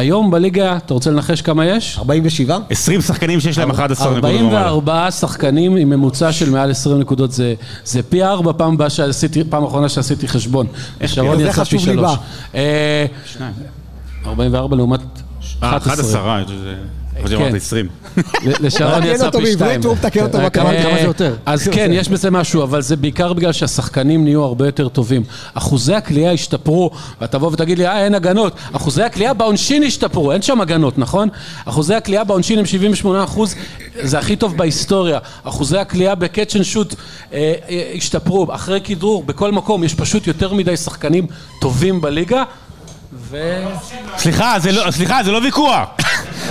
היום בליגה, אתה רוצה לנחש כמה יש? 47? 20 שחקנים שיש להם 11 נקודות. ומעלה. 44 שחקנים עם ממוצע של מעל 20 נקודות, זה, זה פי ארבע פעם הבאה שעשיתי, פעם אחרונה שעשיתי חשבון. שרון זה יצא פי חשוב לי שלוש. בה. אה, 44 לעומת אה, 11. 11, אה, זה- חשבתי כן. אמרת 20. ל- לשרון יצא פי שתיים. הוא מתקן אותו אה, בכמה- אה, כמה זה יותר? אז כן, יש בזה משהו, אבל זה בעיקר בגלל שהשחקנים נהיו הרבה יותר טובים. אחוזי הקליעה השתפרו, ואתה תבוא ותגיד לי, אה, אין הגנות. אחוזי הקליעה בעונשין השתפרו, אין שם הגנות, נכון? אחוזי הקליעה בעונשין הם 78 אחוז, זה הכי טוב בהיסטוריה. אחוזי הקליעה ב catch and shoot השתפרו, אחרי כדרור, בכל מקום, יש פשוט יותר מדי שחקנים טובים בליגה. ו... סליחה, זה לא- סליחה, זה לא ויכוח.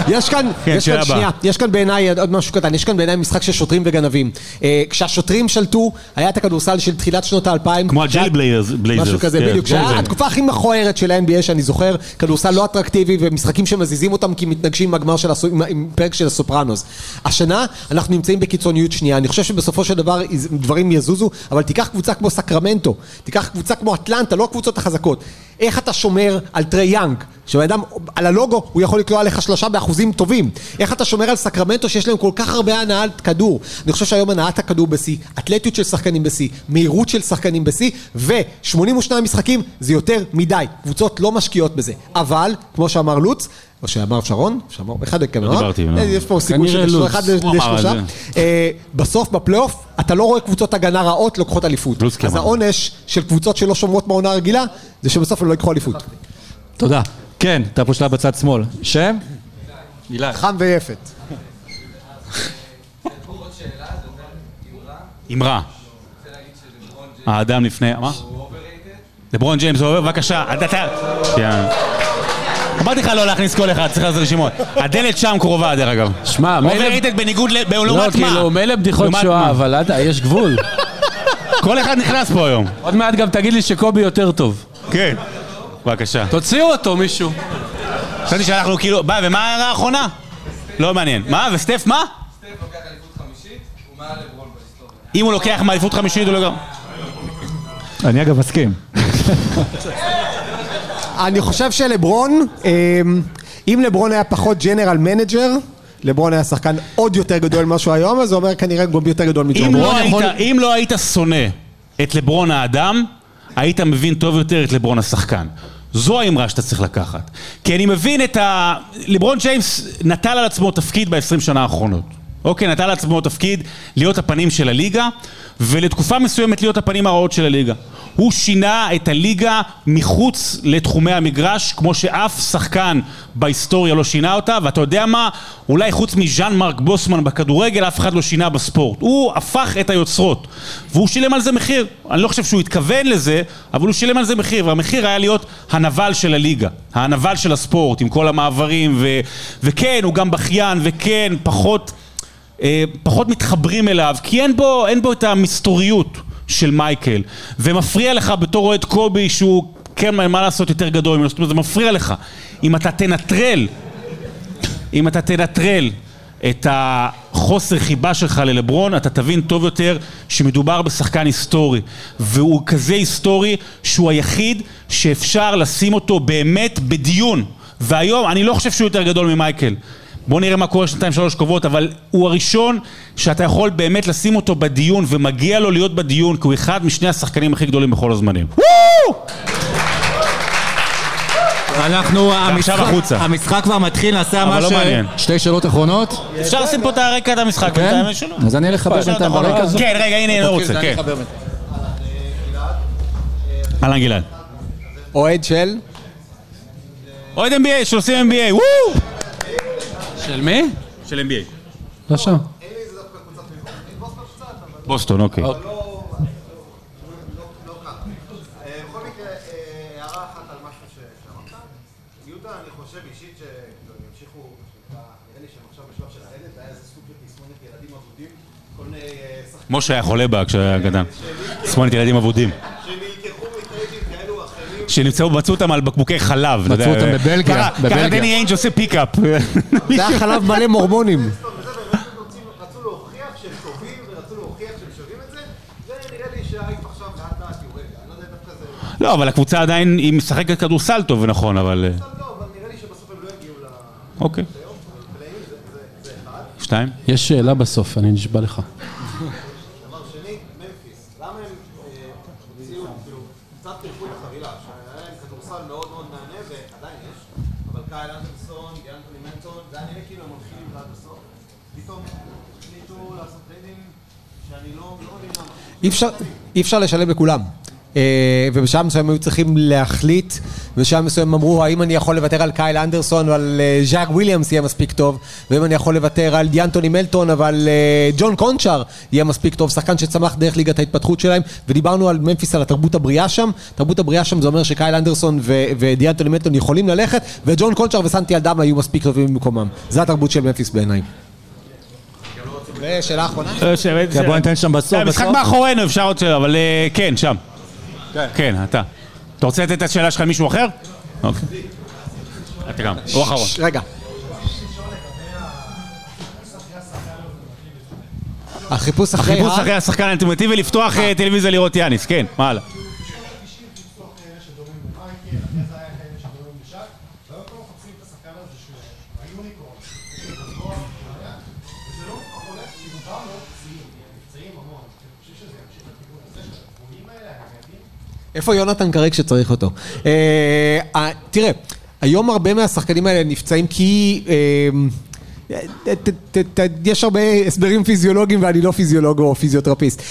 יש כאן, כן, יש כאן. שנייה, יש כאן בעיניי עוד משהו קטן, יש כאן בעיניי משחק של שוטרים וגנבים. אה, כשהשוטרים שלטו, היה את הכדורסל של תחילת שנות האלפיים. כמו ה Jail Blazers. משהו כזה, כן, בדיוק. כן. התקופה הכי מכוערת של ה-NBA שאני זוכר, כדורסל לא אטרקטיבי ומשחקים שמזיזים אותם כי מתנגשים עם הגמר של הסו- עם- עם פרק של הסופרנוס. השנה אנחנו נמצאים בקיצוניות שנייה, אני חושב שבסופו של דבר דברים יזוזו, אבל תיקח קבוצה כמו סקרמנטו, תיקח קבוצה כמו אטלנטה, לא הקבוצות החזקות. איך אתה שומר על טרי יאנג, שבן אדם, על הלוגו הוא יכול לקלוע לך שלושה באחוזים טובים. איך אתה שומר על סקרמנטו שיש להם כל כך הרבה הנעת כדור. אני חושב שהיום הנעת הכדור בשיא, אתלטיות של שחקנים בשיא, מהירות של שחקנים בשיא, ו-82 משחקים זה יותר מדי. קבוצות לא משקיעות בזה. אבל, כמו שאמר לוץ, או שאמר שרון, שאמר, אחד מכם, לא? דיברתי, לא. אה, יש פה סיכוי של. אחד לשלושה. אה, בסוף בפלייאוף אתה לא רואה קבוצות הגנה רעות לוקחות אליפות. אז. העונש של קבוצות שלא שומרות מהעונה הרגילה זה שבסוף הם לא ייקחו אליפות. תודה. כן, אתה פה שלב בצד שמאל. שם? הילה. חם ויפת. אמרה. האדם לפני... מה? לברון ג'יימס עובר, בבקשה. אתה-. אמרתי לך לא להכניס כל אחד, צריך לעשות רשימות. הדלת שם קרובה, דרך אגב. שמע, מילא... overrated בניגוד ל... לא, לעומת מה? כאילו, מילא בדיחות לעומת שואה, מה? אבל עד- יש גבול. כל אחד נכנס פה היום. עוד מעט גם תגיד לי שקובי יותר טוב. כן. בבקשה. תוציאו אותו, מישהו. חשבתי שאנחנו כאילו... ביי, ומה ההערה האחרונה? לא מעניין. מה? וסטף מה? סטף לוקח אליפות חמישית, הוא מעל לברון בהיסטוריה. אם הוא לוקח מאליפות חמישית הוא לא... אני אגב מסכים. אני חושב שלברון, אה, אם לברון היה פחות general manager, לברון היה שחקן עוד יותר גדול ממה שהוא היום, אז זה אומר כנראה גם יותר גדול אם מג'ורדן. לא, אם לא היית שונא את לברון האדם, היית מבין טוב יותר את לברון השחקן. זו האמרה שאתה צריך לקחת. כי אני מבין את ה... לברון ג'יימס נטל על עצמו תפקיד ב-20 שנה האחרונות. אוקיי, נתן לעצמו תפקיד להיות הפנים של הליגה, ולתקופה מסוימת להיות הפנים הרעות של הליגה. הוא שינה את הליגה מחוץ לתחומי המגרש, כמו שאף שחקן בהיסטוריה לא שינה אותה, ואתה יודע מה? אולי חוץ מז'אן מרק בוסמן בכדורגל, אף אחד לא שינה בספורט. הוא הפך את היוצרות, והוא שילם על זה מחיר. אני לא חושב שהוא התכוון לזה, אבל הוא שילם על זה מחיר, והמחיר היה להיות הנבל של הליגה, הנבל של הספורט, עם כל המעברים, ו... וכן, הוא גם בכיין, וכן, פחות... אה, פחות מתחברים אליו, כי אין בו, אין בו את המסתוריות של מייקל, ומפריע לך בתור אוהד קובי שהוא, כן, מה לעשות יותר גדול ממנו, זאת אומרת, זה מפריע לך. אם אתה תנטרל, אם אתה תנטרל את החוסר חיבה שלך ללברון, אתה תבין טוב יותר שמדובר בשחקן היסטורי. והוא כזה היסטורי שהוא היחיד שאפשר לשים אותו באמת בדיון. והיום, אני לא חושב שהוא יותר גדול ממייקל. בוא נראה מה קורה שנתיים שלוש קרובות, אבל הוא הראשון שאתה יכול באמת לשים אותו בדיון, ומגיע לו להיות בדיון, כי הוא אחד משני השחקנים הכי גדולים בכל הזמנים. אנחנו, המשחק- החוצה. המשחק כבר מתחיל, נעשה אבל ממש לא מעניין. שתי שאלות אחרונות. אפשר לשים פה את הרקע, את המשחק, כן? אז אני אלך לחבר בינתיים ברקע. כן, רגע, הנה, אני לא אוקיי, רוצה, כן. אהלן גלעד. אוהד של? אוהד NBA, שעושים NBA, וואו! של מי? של NBA. לא שם. בוסטון, אוקיי. שחקנים משה היה חולה בה כשהיה גדל. תסמונת ילדים אבודים. שנלקחו מטריידים כאלו או אחרים. שנמצאו, מצאו אותם על בקבוקי חלב. מצאו אותם בבלגיה, ככה- ככה בבלגיה. דני איינג' עושה pickup. זה היה חלב מלא מורמונים. לא יודע דווקא זה... לא, אבל הקבוצה עדיין, היא משחקת כדורסל טוב ונכון, אבל... אבל נראה לי שבסוף הם יגיעו ל... אוקיי. שתיים? יש שאלה בסוף, אני נשבע לך. דבר שני, ממפיס, למה הם אה, הוציאו, כאילו, קצת פירקו את החבילה, שהיה להם כדורסל מאוד מאוד מהנה, ועדיין יש, אבל קייל אנדרסון, דה'אנתוני מלטון, זה היה נראה כאילו הם הולכים עד הסוף, פתאום החליטו לעשות טריידים שאני לא לא מבין למה. אי אפשר, לשלם לכולם. אה, ובשלב מסוים היו צריכים להחליט, ובשלב מסוים אמרו האם אני יכול לוותר על קייל אנדרסון או על אה, זאיר וויליאמס יהיה מספיק טוב, ואם אני יכול לוותר על דיאנטוני מלטון, אבל אה, ג'ון קונצ'אר יהיה מספיק טוב, שחקן שצמח דרך ליגת ההתפתחות שלהם, ודיברנו על ממפיס, על התרבות הבריאה שם, תרבות הבריאה שם זה אומר שקייל אנדרסון ודיאנטוני מלטון יכולים ללכת, וג'ון קונצ'אר וסנטי אלדמה היו מספיק טובים במקומם. זה התרבות של ממפיס בעיניי. ושאלה אחרונה? כן, בוא ניתן שם בסוף. המשחק בסוף. מאחורינו, אפשר עוד שאלה, אבל אה, כן, שם. כן, אתה. אתה רוצה לתת את השאלה שלך למישהו אחר? אוקיי. אתה גם, הוא אחרון. רגע. החיפוש אחרי... השחקן האלטימטיבי, לפתוח אה, טלוויזיה לראות יאניס, כן, מה הלאה? איפה יונתן כרגע כשצריך אותו? אה, אה, תראה, היום הרבה מהשחקנים האלה נפצעים כי... אה, ת- יש הרבה הסברים פיזיולוגיים ואני לא פיזיולוג או פיזיותרפיסט.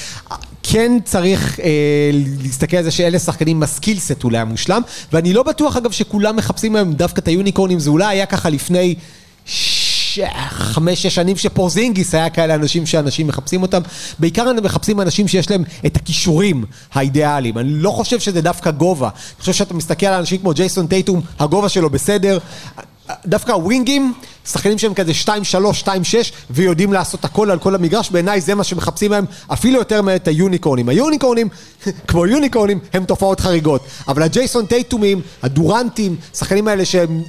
כן צריך אה, להסתכל על זה שאלה שחקנים עם הסקילסט אולי המושלם, ואני לא בטוח אגב שכולם מחפשים היום דווקא את היוניקורנים, זה אולי היה ככה לפני חמש-שש שנים שפורזינגיס היה כאלה אנשים שאנשים מחפשים אותם. בעיקר מחפשים אנשים שיש להם את הכישורים האידיאליים. אני לא חושב שזה דווקא גובה. אני חושב שאתה מסתכל על אנשים כמו ג'ייסון טייטום, הגובה שלו בסדר. דווקא הווינגים, שחקנים שהם כזה 2-3, 2-6 ויודעים לעשות הכל על כל המגרש, בעיניי זה מה שמחפשים מהם אפילו יותר מאת היוניקורנים. היוניקורנים, כמו יוניקורנים, הם תופעות חריגות. אבל הג'ייסון טייטומים, הדורנטים, שחקנים האלה שהם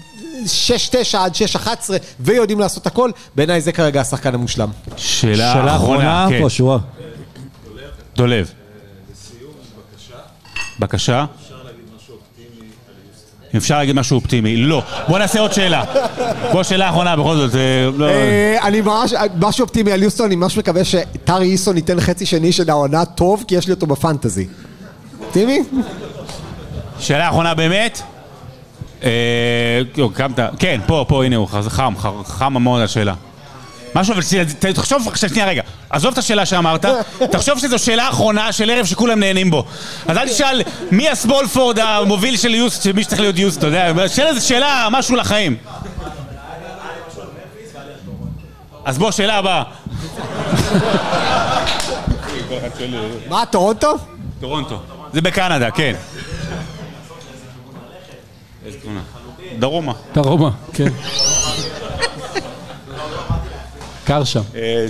6-9 עד 6-11 ויודעים לעשות הכל, בעיניי זה כרגע השחקן המושלם. שאלה אחרונה, כן. פה שורה. דולב. בבקשה. אם אפשר להגיד משהו אופטימי. לא. בוא נעשה עוד שאלה. בוא שאלה אחרונה בכל זאת. אה, לא- אה, אני ממש, משהו אופטימי על יוסטון, אני ממש מקווה שטרי איסון ייתן חצי שני של העונה טוב, כי יש לי אותו בפנטזי. אופטימי? שאלה אחרונה באמת. אה, קמת. כן, פה, פה, הנה הוא חם, חם, המון השאלה. משהו, אבל תחשוב עכשיו, שנייה רגע, עזוב את השאלה שאמרת, תחשוב שזו שאלה אחרונה של ערב שכולם נהנים בו. אז אל תשאל מי הסמולפורד המוביל של יוסט, של מי שצריך להיות יוסט, אתה יודע, שאלה איזה שאלה, משהו לחיים. אז בוא, שאלה הבאה. מה, טורונטו? טורונטו. זה בקנדה, כן. איזה. דרומה. דרומה, כן. קר שם. אה,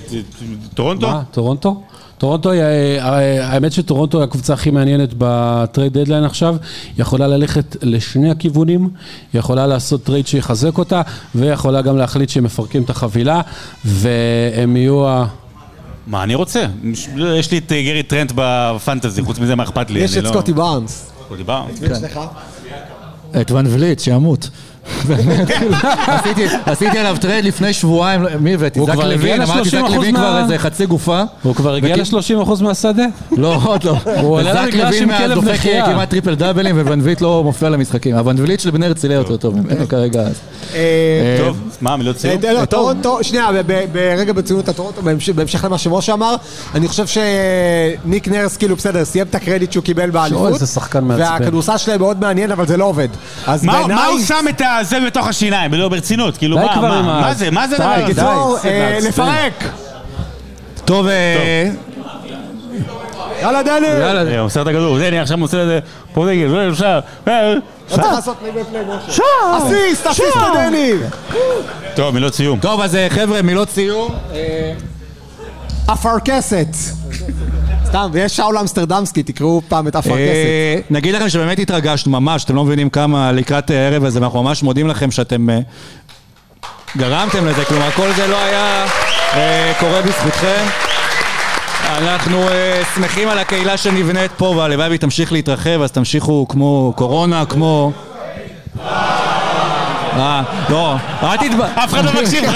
טורונטו? מה? טורונטו? טורונטו, היא, אה, האמת שטורונטו היא הקבוצה הכי מעניינת ב trade deadline עכשיו, היא יכולה ללכת לשני הכיוונים, היא יכולה לעשות טרייד שיחזק אותה, ויכולה גם להחליט שהם מפרקים את החבילה, והם יהיו ה... מה אני רוצה? יש לי את אה, גרי טרנט בפנטזי, חוץ מזה מה אכפת לי? יש את לא- סקוטי בארנס. סקוטי בארנס. את ון וליט, שימות. באמת, עשיתי- עליו טרייד לפני שבועיים, מי הבאתי? זק לוין, אמרתי זק ל-30% לוין כבר איזה חצי גופה. הוא כבר הגיע וכי- ל-30% מהשדה? לא, עוד לא. למגרש לוין מאז דופק. כמעט טריפל דאבלים, וליט לא מופיע למשחקים. וליט של בני הרצליה יותר טוב ממנו כרגע. אז. אה, טוב, מה, מילות סיום? אה, טורונטו, שנייה, ברגע ברצינות הטורונטו, בהמש- בהמשך למה שמשה אמר, אני חושב שניק נרס כאילו בסדר, סיים את הקרדיט שהוא קיבל באליפות. איזה שחקן מעצבן. והכדורסל שלהם מאוד מעניין, אבל זה לא עובד. מה הוא שם את הזה בתוך השיניים? לא, ברצינות, כאילו, די מה, כבר מה, עם ה- מה זה, מה זה די, הדבר הזה? בקיצור, די, אה, זה מעצבן. לפרק! טוב, אה, יאללה דני! יאללה, אה, הוא מוסר את הכדור, זה, אני עכשיו מוסר את זה, פה נגד, לא אפשר. אה, לא צריך לעשות בפליי, משה. אסיסט, אסיסט לדני! טוב, מילות סיום. טוב, אז אה, חבר'ה, מילות סיום. אפרכסת. סתם, ויש שאול אמסטרדמסקי, תקראו פעם את אפרכסת. אה, נגיד לכם שבאמת התרגשנו ממש, אתם לא מבינים כמה לקראת הערב הזה, ואנחנו ממש מודים לכם שאתם אה, גרמתם לזה, כלומר כל זה לא היה אה, קורה בזכותכם. אנחנו שמחים על הקהילה שנבנית פה, והלוואי והיא תמשיך להתרחב, אז תמשיכו כמו קורונה, כמו... אה, לא, אל תתבאסו. אף אחד לא מקשיב לך.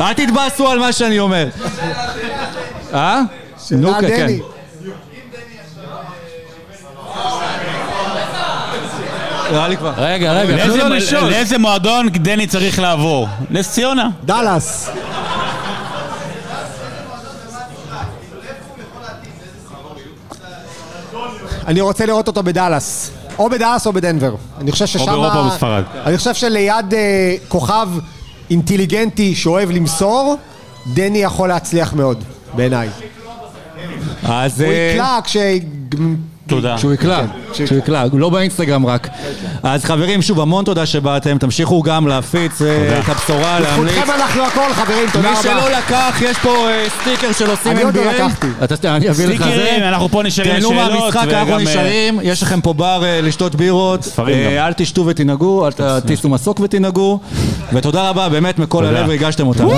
אל תתבאסו על מה שאני אומר. אה? נו, שאלה כן. דני. נראה לי כבר. רגע, רגע, תנו לאיזה- לו לשאול. לאיזה מועדון דני צריך לעבור? נס ציונה. דאלאס. אני רוצה לראות אותו בדאלאס. או בדאלאס או בדנבר. אני חושב ששם... באירופה או בספרד. אני חושב שליד אה, כוכב אינטליגנטי שאוהב למסור, דני יכול להצליח מאוד, בעיניי. אז... הוא אה, יקלע כש... תודה. שהוא יקלע, שהוא יקלע, לא באינסטגרם רק. אז חברים, שוב, המון תודה שבאתם, תמשיכו גם להפיץ אה, את הבשורה, להמליץ. בזכותכם אנחנו הכל, חברים, תודה מי רבה. שלא לקח, יש פה אה, סטיקר של עושים NBA. אני עוד לא לקחתי. אני אביא לך סטיקרים, זה. אנחנו פה נשארים תהנו לשאלות, מהמשחק, אנחנו נשארים, יש לכם פה בר לשתות בירות. ספרים גם. אל תשתו ותנהגו, אל תטיסו מסוק ותנהגו. ותודה רבה, באמת, מכל. הלב ריגשתם אותנו.